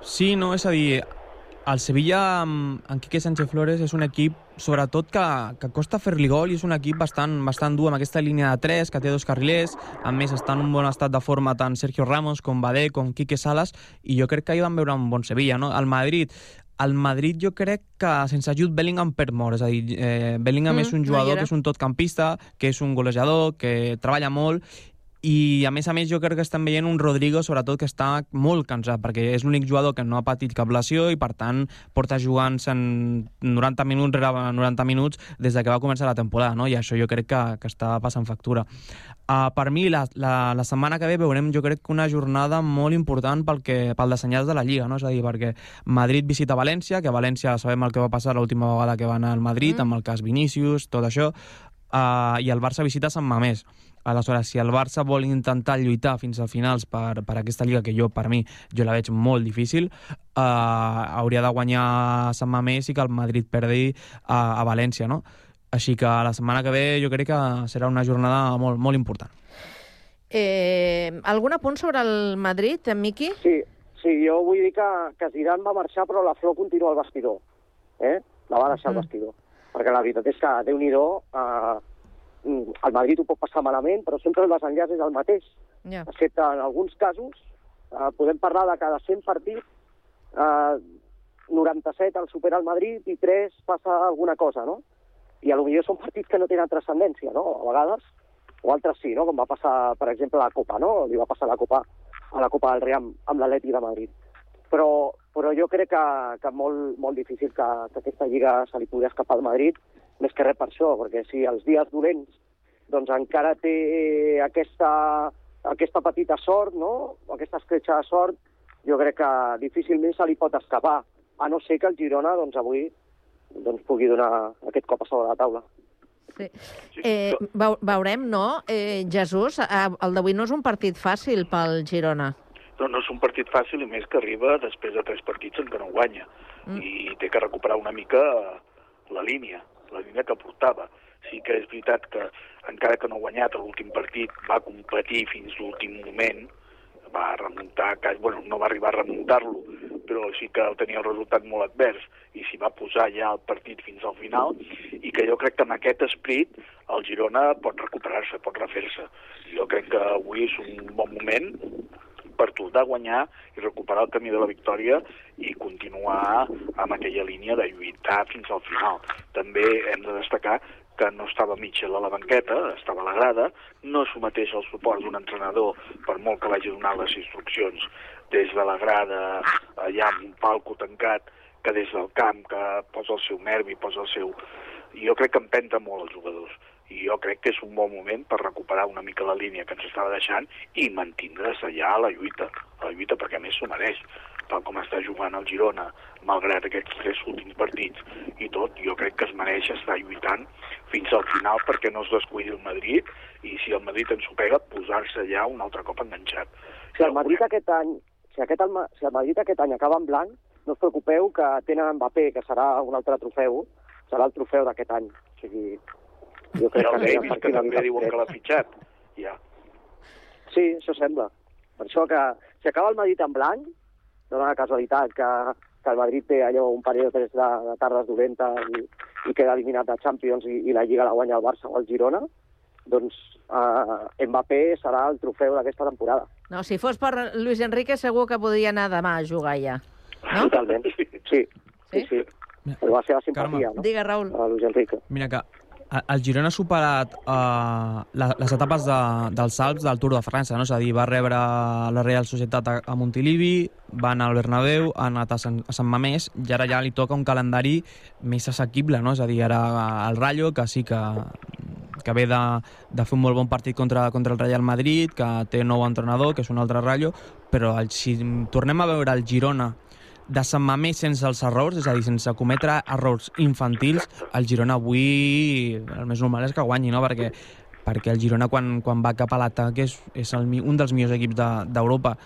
Sí, no, és a dir, el Sevilla amb, amb Quique Sánchez Flores és un equip, sobretot, que, que costa fer-li gol i és un equip bastant, bastant dur amb aquesta línia de 3, que té dos carrilers, a més està en un bon estat de forma tant Sergio Ramos com Badé, com Quique Salas, i jo crec que ahir vam veure un bon Sevilla, no? El Madrid, el Madrid jo crec que sense ajut Bellingham perd molt, és a dir, eh, Bellingham Mm, és un no hi jugador era. que és un totcampista, que és un golejador, que treballa molt, i a més a més jo crec que estem veient un Rodrigo sobretot que està molt cansat perquè és l'únic jugador que no ha patit cap lesió i per tant porta jugant en 90 minuts rere 90 minuts des de que va començar la temporada no? i això jo crec que, que està passant factura uh, per mi la, la, la setmana que ve veurem jo crec que una jornada molt important pel, que, pel de senyals de la Lliga no? és a dir, perquè Madrid visita València que a València sabem el que va passar l'última vegada que va anar al Madrid mm. amb el cas Vinícius, tot això uh, i el Barça visita Sant Mamés Aleshores, si el Barça vol intentar lluitar fins al finals per, per aquesta lliga, que jo, per mi, jo la veig molt difícil, eh, hauria de guanyar Sant Mamés i que el Madrid perdi a, a València, no? Així que la setmana que ve jo crec que serà una jornada molt, molt important. Eh, algun apunt sobre el Madrid, en Miqui? Sí, sí, jo vull dir que, que Zidane va marxar però la flor continua al vestidor. Eh? La va deixar al Mm. vestidor. Perquè la veritat és que, déu-n'hi-do, eh, el Madrid ho pot passar malament, però sempre el desenllaç és el mateix. Ja. Excepte en alguns casos, eh, podem parlar de cada 100 partits, eh, 97 el supera el Madrid i 3 passa alguna cosa, no? I a lo millor són partits que no tenen transcendència, no? A vegades, o altres sí, no? Com va passar, per exemple, a la Copa, no? Li va passar a la Copa, a la Copa del Rei amb, amb l'Atleti de Madrid. Però, però jo crec que, que molt, molt difícil que, que aquesta lliga se li pugui escapar al Madrid, més que res per això, perquè si els dies dolents doncs encara té aquesta, aquesta petita sort, no? aquesta escletxa de sort, jo crec que difícilment se li pot escapar, a no ser que el Girona doncs, avui doncs, pugui donar aquest cop a sobre la taula. Sí. Eh, veu- veurem, no? Eh, Jesús, eh, el d'avui no és un partit fàcil pel Girona. No, no és un partit fàcil i més que arriba després de tres partits en què no guanya. Mm. I té que recuperar una mica eh, la línia, la línia que portava. Sí que és veritat que, encara que no ha guanyat l'últim partit, va competir fins l'últim moment, va remuntar, bueno, no va arribar a remuntar-lo, però sí que tenia el resultat molt advers i s'hi va posar ja el partit fins al final i que jo crec que amb aquest esprit el Girona pot recuperar-se, pot refer-se. Jo crec que avui és un bon moment per tornar a guanyar i recuperar el camí de la victòria i continuar amb aquella línia de lluitar fins al final. També hem de destacar que no estava Mitchell a la banqueta, estava a la grada, no someteix el suport d'un entrenador per molt que vagi donant les instruccions des de la grada, allà amb un palco tancat, que des del camp, que posa el seu nervi, posa el seu... Jo crec que empenta molt els jugadors i jo crec que és un bon moment per recuperar una mica la línia que ens estava deixant i mantindre's allà a la lluita, a la lluita perquè a més s'ho mereix, tal com està jugant el Girona, malgrat aquests tres últims partits i tot, jo crec que es mereix estar lluitant fins al final perquè no es descuidi el Madrid i si el Madrid ens ho pega, posar-se allà un altre cop enganxat. Si el Madrid aquest any, si, aquest, el si el Madrid aquest any acaba en blanc, no us preocupeu que tenen Mbappé, que serà un altre trofeu, serà el trofeu d'aquest any. O sigui, jo I crec el que anirà Davis, que també diuen que l'ha fitxat. Ja. Sí, això sembla. Per això que si acaba el Madrid en blanc, dona la casualitat que, que el Madrid té allò un parell o tres de, de tardes dolentes i, i queda eliminat de Champions i, i la Lliga la guanya el Barça o el Girona, doncs eh, Mbappé serà el trofeu d'aquesta temporada. No, si fos per Luis Enrique segur que podria anar demà a jugar ja. No? Totalment. Sí, sí, sí. Per la seva simpatia, no? Digue, Raül. A Luis Enrique. Mira que el Girona ha superat uh, la, les etapes de, dels salts del Tour de França, no? és a dir, va rebre la Real Societat a, a Montilivi, va anar al Bernabéu, ha anat a Sant, a Sant Mamés, i ara ja li toca un calendari més assequible, no? és a dir, ara el Rayo, que sí que, que ve de, de fer un molt bon partit contra, contra el Real Madrid, que té nou entrenador, que és un altre Rayo, però el, si tornem a veure el Girona de Sant Mamés sense els errors, és a dir, sense cometre errors infantils, el Girona avui el més normal és que guanyi, no? Perquè perquè el Girona quan, quan va cap a l'atac és, és el, un dels millors equips de- d'Europa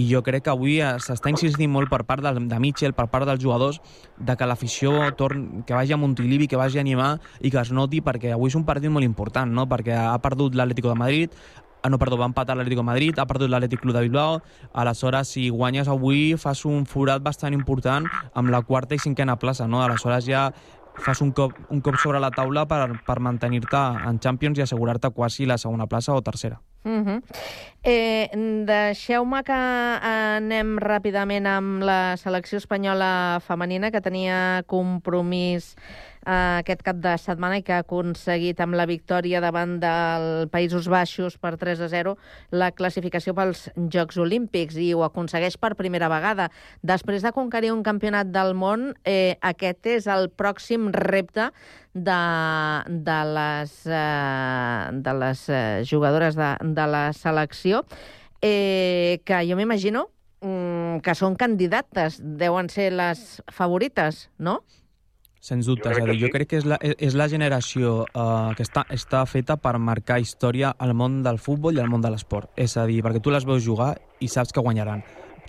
i jo crec que avui s'està insistint molt per part del, de Mitchell, per part dels jugadors de que l'afició torn, que vagi a Montilivi, que vagi a animar i que es noti perquè avui és un partit molt important, no? perquè ha perdut l'Atlético de Madrid, Ah, no, perdó, va empatar l'Atlético Madrid, ha perdut l'Atlètic Club de Bilbao, aleshores, si guanyes avui, fas un forat bastant important amb la quarta i cinquena plaça, no? Aleshores ja fas un cop, un cop sobre la taula per, per mantenir-te en Champions i assegurar-te quasi la segona plaça o tercera. Uh -huh. eh, Deixeu-me que anem ràpidament amb la selecció espanyola femenina, que tenia compromís eh, aquest cap de setmana i que ha aconseguit amb la victòria davant del Països Baixos per 3 a 0 la classificació pels Jocs Olímpics i ho aconsegueix per primera vegada. Després de conquerir un campionat del món, eh, aquest és el pròxim repte de, de les, eh, de les eh, jugadores de, de la selecció, eh, que jo m'imagino mm, que són candidates, deuen ser les favorites, no? Sens dubte, a dir, jo crec que és la, és la generació uh, que està, està feta per marcar història al món del futbol i al món de l'esport. És a dir, perquè tu les veus jugar i saps que guanyaran.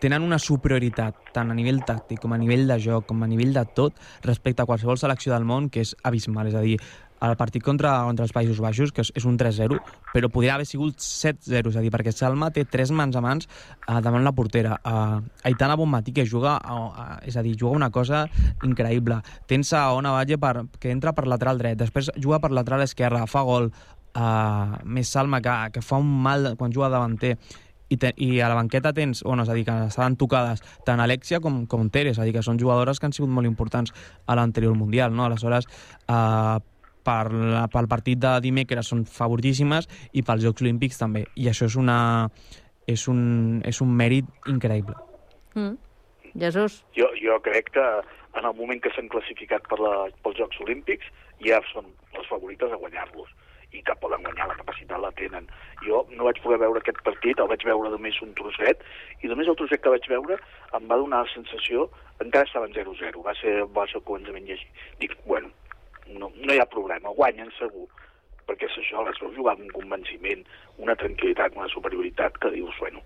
Tenen una superioritat, tant a nivell tàctic com a nivell de joc, com a nivell de tot, respecte a qualsevol selecció del món, que és abismal. És a dir, el partit contra, contra els Països Baixos, que és, és un 3-0, però podria haver sigut 7-0, és a dir, perquè Salma té tres mans a mans uh, davant la portera. Uh, Aitana Bonmatí, que juga, uh, uh, és a dir, juga una cosa increïble. Tens a Ona Valle, per, que entra per lateral dret, després juga per lateral esquerra, fa gol, uh, més Salma, que, que fa un mal quan juga davanter, i, te, i a la banqueta tens, bueno, és a dir, que estaven tocades tant Alexia com, com Tere, és a dir, que són jugadores que han sigut molt importants a l'anterior Mundial, no? Aleshores, eh, per la, pel partit de dimecres són favoritíssimes i pels Jocs Olímpics també. I això és, una, és, un, és un mèrit increïble. Mm. Jesús? Jo, jo crec que en el moment que s'han classificat per la, pels Jocs Olímpics ja són les favorites a guanyar-los i que poden guanyar, la capacitat la tenen. Jo no vaig poder veure aquest partit, el vaig veure només un trosset, i només el trosset que vaig veure em va donar la sensació, encara estaven 0-0, va ser, va ser el començament llegir. Dic, bueno, no, no hi ha problema, guanyen segur, perquè és això, les veus jugar amb un convenciment, una tranquil·litat, una superioritat, que dius, bueno,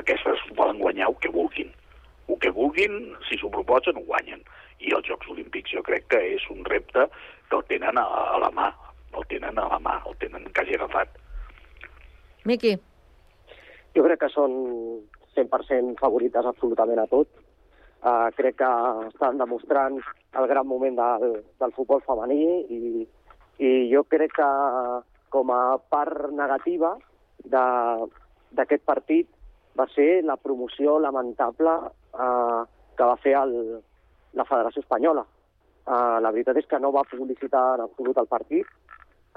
aquestes poden guanyar el que vulguin. El que vulguin, si s'ho proposen, ho guanyen. I els Jocs Olímpics jo crec que és un repte que el tenen a, a la mà, el tenen a la mà, el tenen quasi agafat. Miqui? Jo crec que són 100% favorites absolutament a tot. Uh, crec que estan demostrant el gran moment del, del futbol femení i, i jo crec que com a part negativa d'aquest partit va ser la promoció lamentable uh, que va fer el, la Federació Espanyola. Uh, la veritat és que no va publicitar en absolut el partit,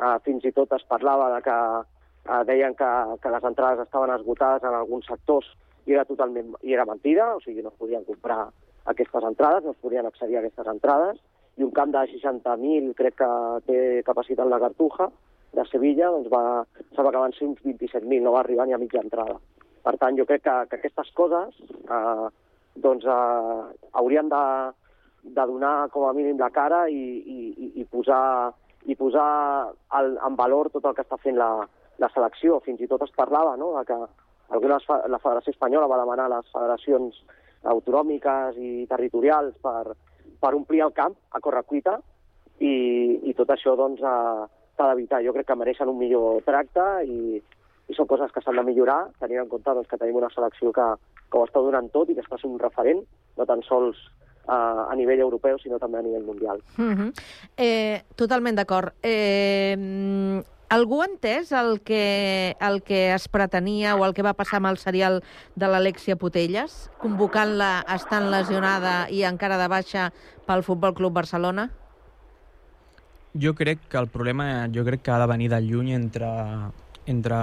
Uh, fins i tot es parlava de que uh, deien que, que les entrades estaven esgotades en alguns sectors i era totalment i era mentida, o sigui, no es podien comprar aquestes entrades, no es podien accedir a aquestes entrades, i un camp de 60.000, crec que té capacitat la Cartuja, de Sevilla, doncs va, sembla que van ser uns 27.000, no va arribar ni a mitja entrada. Per tant, jo crec que, que aquestes coses eh, doncs, eh, haurien de, de donar com a mínim la cara i, i, i posar i posar el, en valor tot el que està fent la, la selecció. Fins i tot es parlava no, de que algunes, la Federació Espanyola va demanar a les federacions autonòmiques i territorials per, per omplir el camp a correcuita i, i tot això doncs, s'ha d'evitar. Jo crec que mereixen un millor tracte i, i són coses que s'han de millorar, tenint en compte doncs, que tenim una selecció que, que ho està donant tot i que està un referent, no tan sols uh, a nivell europeu, sinó també a nivell mundial. Mm -hmm. eh, totalment d'acord. Eh, algú ha entès el que, el que es pretenia o el que va passar amb el serial de l'Alexia Putelles, convocant-la estant lesionada i encara de baixa pel Futbol Club Barcelona? Jo crec que el problema jo crec que ha de venir de lluny entre entre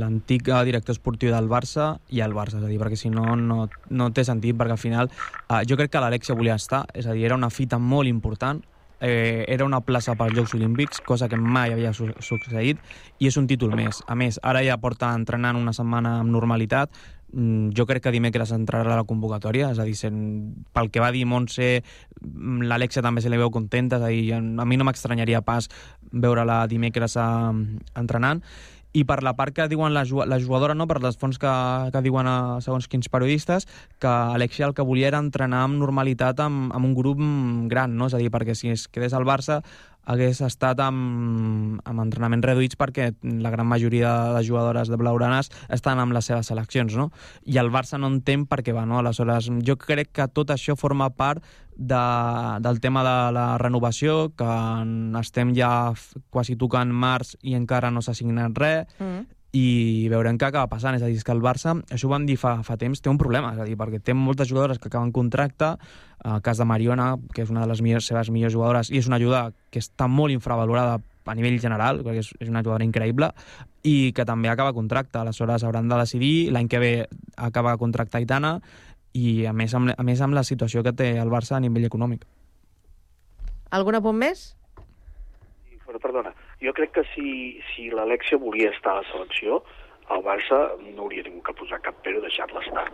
l'antic director esportiu del Barça i el Barça, és a dir, perquè si no, no, no té sentit, perquè al final eh, jo crec que l'Alexia volia estar, és a dir, era una fita molt important, eh, era una plaça pels Jocs Olímpics, cosa que mai havia su succeït, i és un títol més. A més, ara ja porta entrenant una setmana amb normalitat, mm, jo crec que dimecres entrarà a la convocatòria, és a dir, pel que va dir Montse, mm, l'Alexia també se li veu contenta, és a dir, a mi no m'estranyaria pas veure-la dimecres a, entrenant, i per la part que diuen la, la jugadora, no, per les fonts que, que diuen a, segons quins periodistes, que Alexia el que volia era entrenar amb normalitat amb, amb un grup gran, no? és a dir, perquè si es quedés al Barça hagués estat amb, amb entrenaments reduïts perquè la gran majoria de jugadores de blaugranes estan amb les seves seleccions, no? I el Barça no entén per què va, no? Aleshores, jo crec que tot això forma part de, del tema de la renovació, que estem ja quasi tocant març i encara no s'ha signat res, mm. I veurem què acaba passant. És a dir, és que el Barça, això ho vam dir fa, fa temps, té un problema, és a dir, perquè té moltes jugadores que acaben contracte, el cas de Mariona, que és una de les millors, seves millors jugadores, i és una ajuda que està molt infravalorada a nivell general, perquè és, és una jugadora increïble, i que també acaba contracte. Aleshores hauran de decidir, l'any que ve acaba contracte Aitana, i a més, amb, a més amb la situació que té el Barça a nivell econòmic. Algun apunt més? Però, perdona, jo crec que si, si l'Alexia volia estar a la selecció, el Barça no hauria tingut que posar cap però deixar-la estar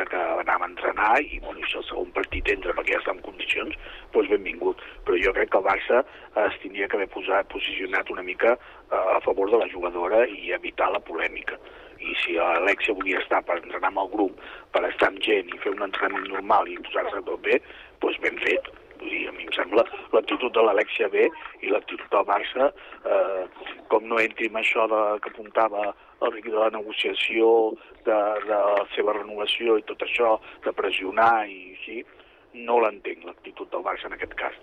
de que anàvem a entrenar i, bueno, si el segon partit entra perquè ja està en condicions, doncs benvingut. Però jo crec que el Barça eh, es tindria que haver posat, posicionat una mica eh, a favor de la jugadora i evitar la polèmica. I si l'Alexia volia estar per entrenar amb el grup, per estar amb gent i fer un entrenament normal i posar-se tot bé, doncs ben fet. Vull dir, a mi em sembla l'actitud de l'Alexia bé i l'actitud del Barça, eh, com no entri en això de, que apuntava el Riqui de la negociació, de, de la seva renovació i tot això, de pressionar i així, no l'entenc, l'actitud del Barça en aquest cas.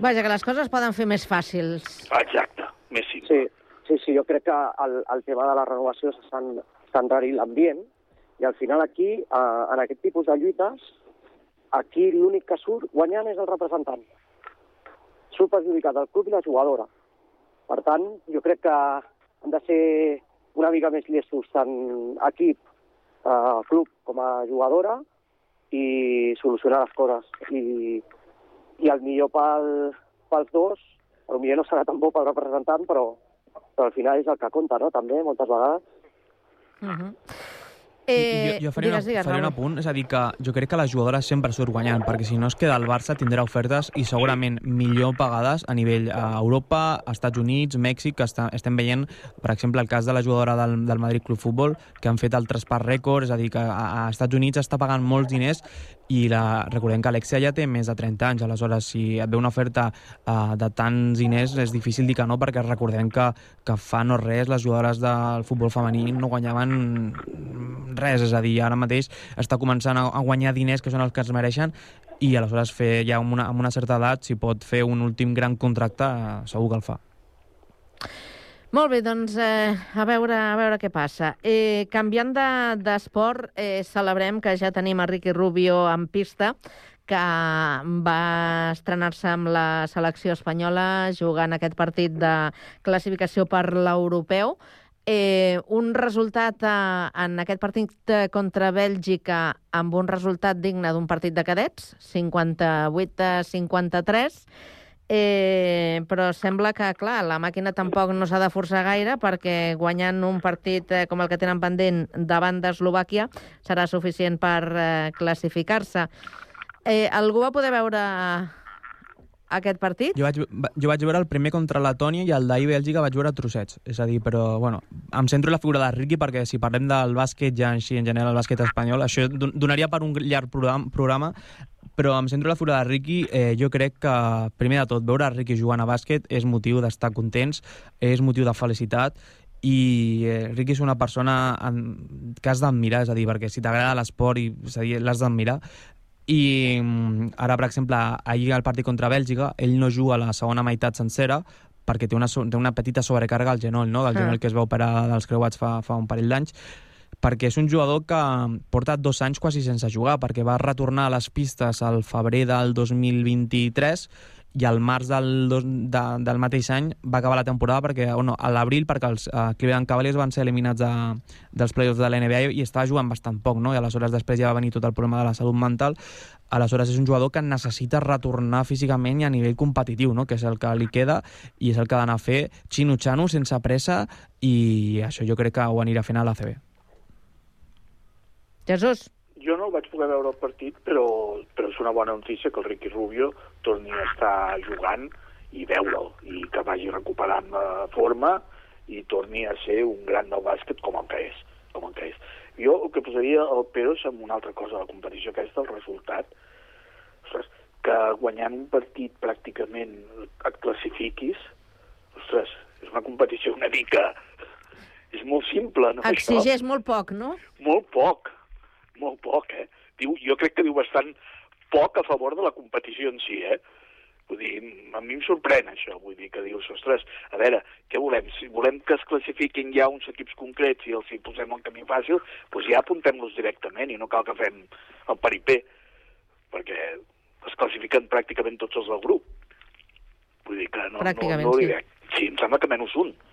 Vaja, que les coses poden fer més fàcils. Exacte, més simple. Sí, sí, sí jo crec que el, el tema de la renovació s'estan està enrarint l'ambient i al final aquí, eh, en aquest tipus de lluites, aquí l'únic que surt guanyant és el representant. Surt perjudicat el club i la jugadora. Per tant, jo crec que han de ser una mica més llestos tant equip, eh, club com a jugadora i solucionar les coses. I, i el millor pel, pels dos, potser no serà tan bo pel representant, però, però al final és el que compta, no?, també, moltes vegades. Uh -huh. Eh, jo, jo faria, digues, una, digues, faria un apunt, és a dir, que jo crec que la jugadora sempre surt guanyant, perquè si no es queda el Barça tindrà ofertes i segurament millor pagades a nivell a Europa, Estats Units, Mèxic, que està, estem veient, per exemple, el cas de la jugadora del, del Madrid Club Futbol, que han fet el traspàs rècord, és a dir, que a, a Estats Units està pagant molts diners i la, recordem que Alexia ja té més de 30 anys, aleshores si et ve una oferta uh, de tants diners és difícil dir que no, perquè recordem que, que fa no res les jugadores del futbol femení no guanyaven res, és a dir, ara mateix està començant a, a guanyar diners que són els que es mereixen i aleshores fer ja amb una, amb una certa edat, si pot fer un últim gran contracte, eh, segur que el fa. Molt bé, doncs eh, a, veure, a veure què passa. Eh, canviant de- d'esport, de, eh, celebrem que ja tenim a Ricky Rubio en pista, que va estrenar-se amb la selecció espanyola jugant aquest partit de classificació per l'europeu. Eh, un resultat eh, en aquest partit eh, contra Bèlgica amb un resultat digne d'un partit de cadets, 58 a 53, Eh, però sembla que, clar, la màquina tampoc no s'ha de forçar gaire perquè guanyant un partit eh, com el que tenen pendent davant d'Eslovàquia serà suficient per eh, classificar-se. Eh, algú va poder veure aquest partit? Jo vaig, va- jo vaig veure el primer contra Letònia i el d'ahir Bèlgica vaig veure trossets. És a dir, però, bueno, em centro en la figura de Ricky perquè si parlem del bàsquet ja així en general, el bàsquet espanyol, això don- donaria per un llarg programa però em centro en la figura de Ricky. Eh, jo crec que, primer de tot, veure Ricky jugant a bàsquet és motiu d'estar contents, és motiu de felicitat i eh, Ricky és una persona en, que has d'admirar, és a dir, perquè si t'agrada l'esport i a l'has d'admirar i mm, ara, per exemple, ahir al partit contra Bèlgica, ell no juga a la segona meitat sencera perquè té una, té una petita sobrecàrrega al genoll, no? del Ah. genoll que es va operar dels creuats fa, fa un parell d'anys, perquè és un jugador que porta dos anys quasi sense jugar, perquè va retornar a les pistes al febrer del 2023 i al març del, dos, de, del mateix any va acabar la temporada perquè, o no, a l'abril perquè els uh, Cleveland Cavaliers van ser eliminats de, dels playoffs de la NBA i estava jugant bastant poc, no? i aleshores després ja va venir tot el problema de la salut mental aleshores és un jugador que necessita retornar físicament i a nivell competitiu, no? que és el que li queda i és el que ha d'anar a fer xino-xano, sense pressa i això jo crec que ho anirà fent a l'ACB. Jesús. Jo no el vaig poder veure el partit, però, però és una bona notícia que el Ricky Rubio torni a estar jugant i veure'l, i que vagi recuperant la forma i torni a ser un gran del bàsquet com el que és. Com el que és. Jo el que posaria el pero és amb una altra cosa de la competició aquesta, el resultat, ostres, que guanyant un partit pràcticament et classifiquis, ostres, és una competició una mica... És molt simple, no? això? Exigeix molt poc, no? Molt poc, molt poc, eh? Diu, jo crec que diu bastant poc a favor de la competició en si, eh? Vull dir, a mi em sorprèn això, vull dir que dius, ostres, a veure, què volem? Si volem que es classifiquin ja uns equips concrets i els hi posem el camí fàcil, doncs ja apuntem-los directament i no cal que fem el peripé, perquè es classifiquen pràcticament tots els del grup. Vull dir que no, no, Pràcticament, no li sí. veig. Sí, em sembla que menys un. (laughs)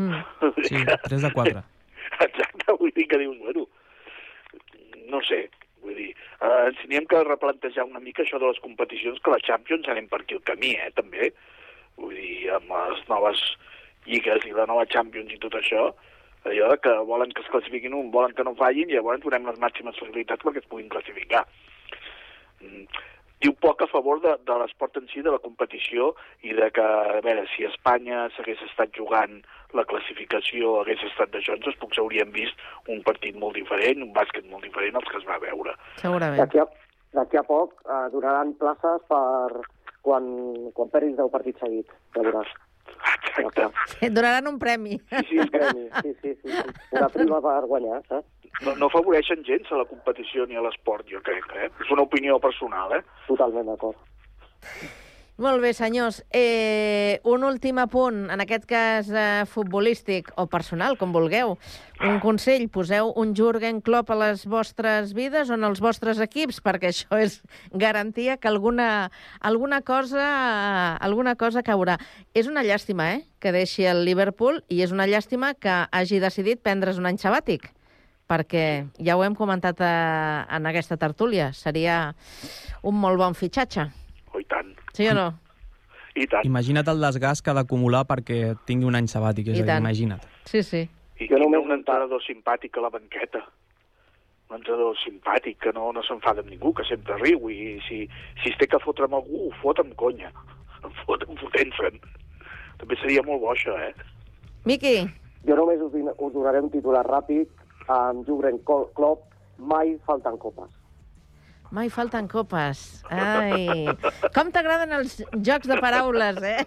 Mm. Sí, 3 de 4. (laughs) Exacte, vull dir que dius, bueno, no sé, vull dir, eh, ens n'hi hem que replantejar una mica això de les competicions, que la Champions anem per aquí el camí, eh, també. Vull dir, amb les noves lligues i la nova Champions i tot això, allò que volen que es classifiquin un, volen que no fallin, i llavors donem les màximes facilitats perquè es puguin classificar. Mm, diu poc a favor de, de l'esport en si, de la competició, i de que, a veure, si Espanya s'hagués estat jugant la classificació, hagués estat d'això, doncs potser hauríem vist un partit molt diferent, un bàsquet molt diferent als que es va veure. Segurament. D'aquí a, a poc eh, donaran places per quan, quan perdis 10 partits seguits, ja veuràs. Exacte. Et donaran un premi. Sí, sí, un premi, sí, sí, sí. Una prima per guanyar, saps? No, no afavoreixen gens a la competició ni a l'esport, jo crec, eh? És una opinió personal, eh? Totalment d'acord. Molt bé, senyors. Eh, un últim apunt, en aquest cas eh, futbolístic o personal, com vulgueu. Un consell, poseu un Jürgen Klopp a les vostres vides o en els vostres equips, perquè això és garantia que alguna, alguna, cosa, alguna cosa caurà. És una llàstima, eh?, que deixi el Liverpool i és una llàstima que hagi decidit prendre's un any sabàtic perquè ja ho hem comentat a, en aquesta tertúlia, seria un molt bon fitxatge. Sí o no? I tant. Imagina't el desgast que ha d'acumular perquè tingui un any sabàtic, és I a dir, tant. imagina't. Sí, sí. I jo només un entrenador simpàtic a la banqueta. Un entrenador simpàtic, que no, no s'enfada amb ningú, que sempre riu, i si, si es té que fotre amb algú, ho fot amb conya. (laughs) Em fot amb fotent-se'n. També seria molt bo, això, eh? Miqui, Jo només us, us donaré un titular ràpid. Amb Jürgen Klo- Klopp mai falten copes. Mai falten copes. Ai, com t'agraden els jocs de paraules, eh?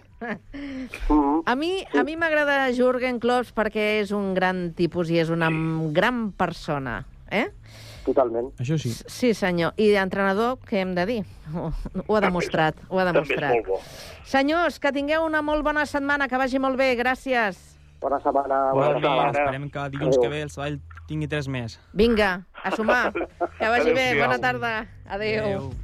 A mi a mi m'agrada Jürgen Klopp perquè és un gran tipus i és una gran persona, eh? Totalment. Això sí. Sí, senyor. I d'entrenador, què hem de dir? (laughs) Ho, ho ha demostrat, ho ha demostrat. bo. Senyors, que tingueu una molt bona setmana, que vagi molt bé, gràcies. Bona setmana. Bona Esperem que dilluns que ve el Sabadell tingui tres més. Vinga, a sumar. Que vagi bé, Adéu-siau. bona tarda. Adéu. Adéu.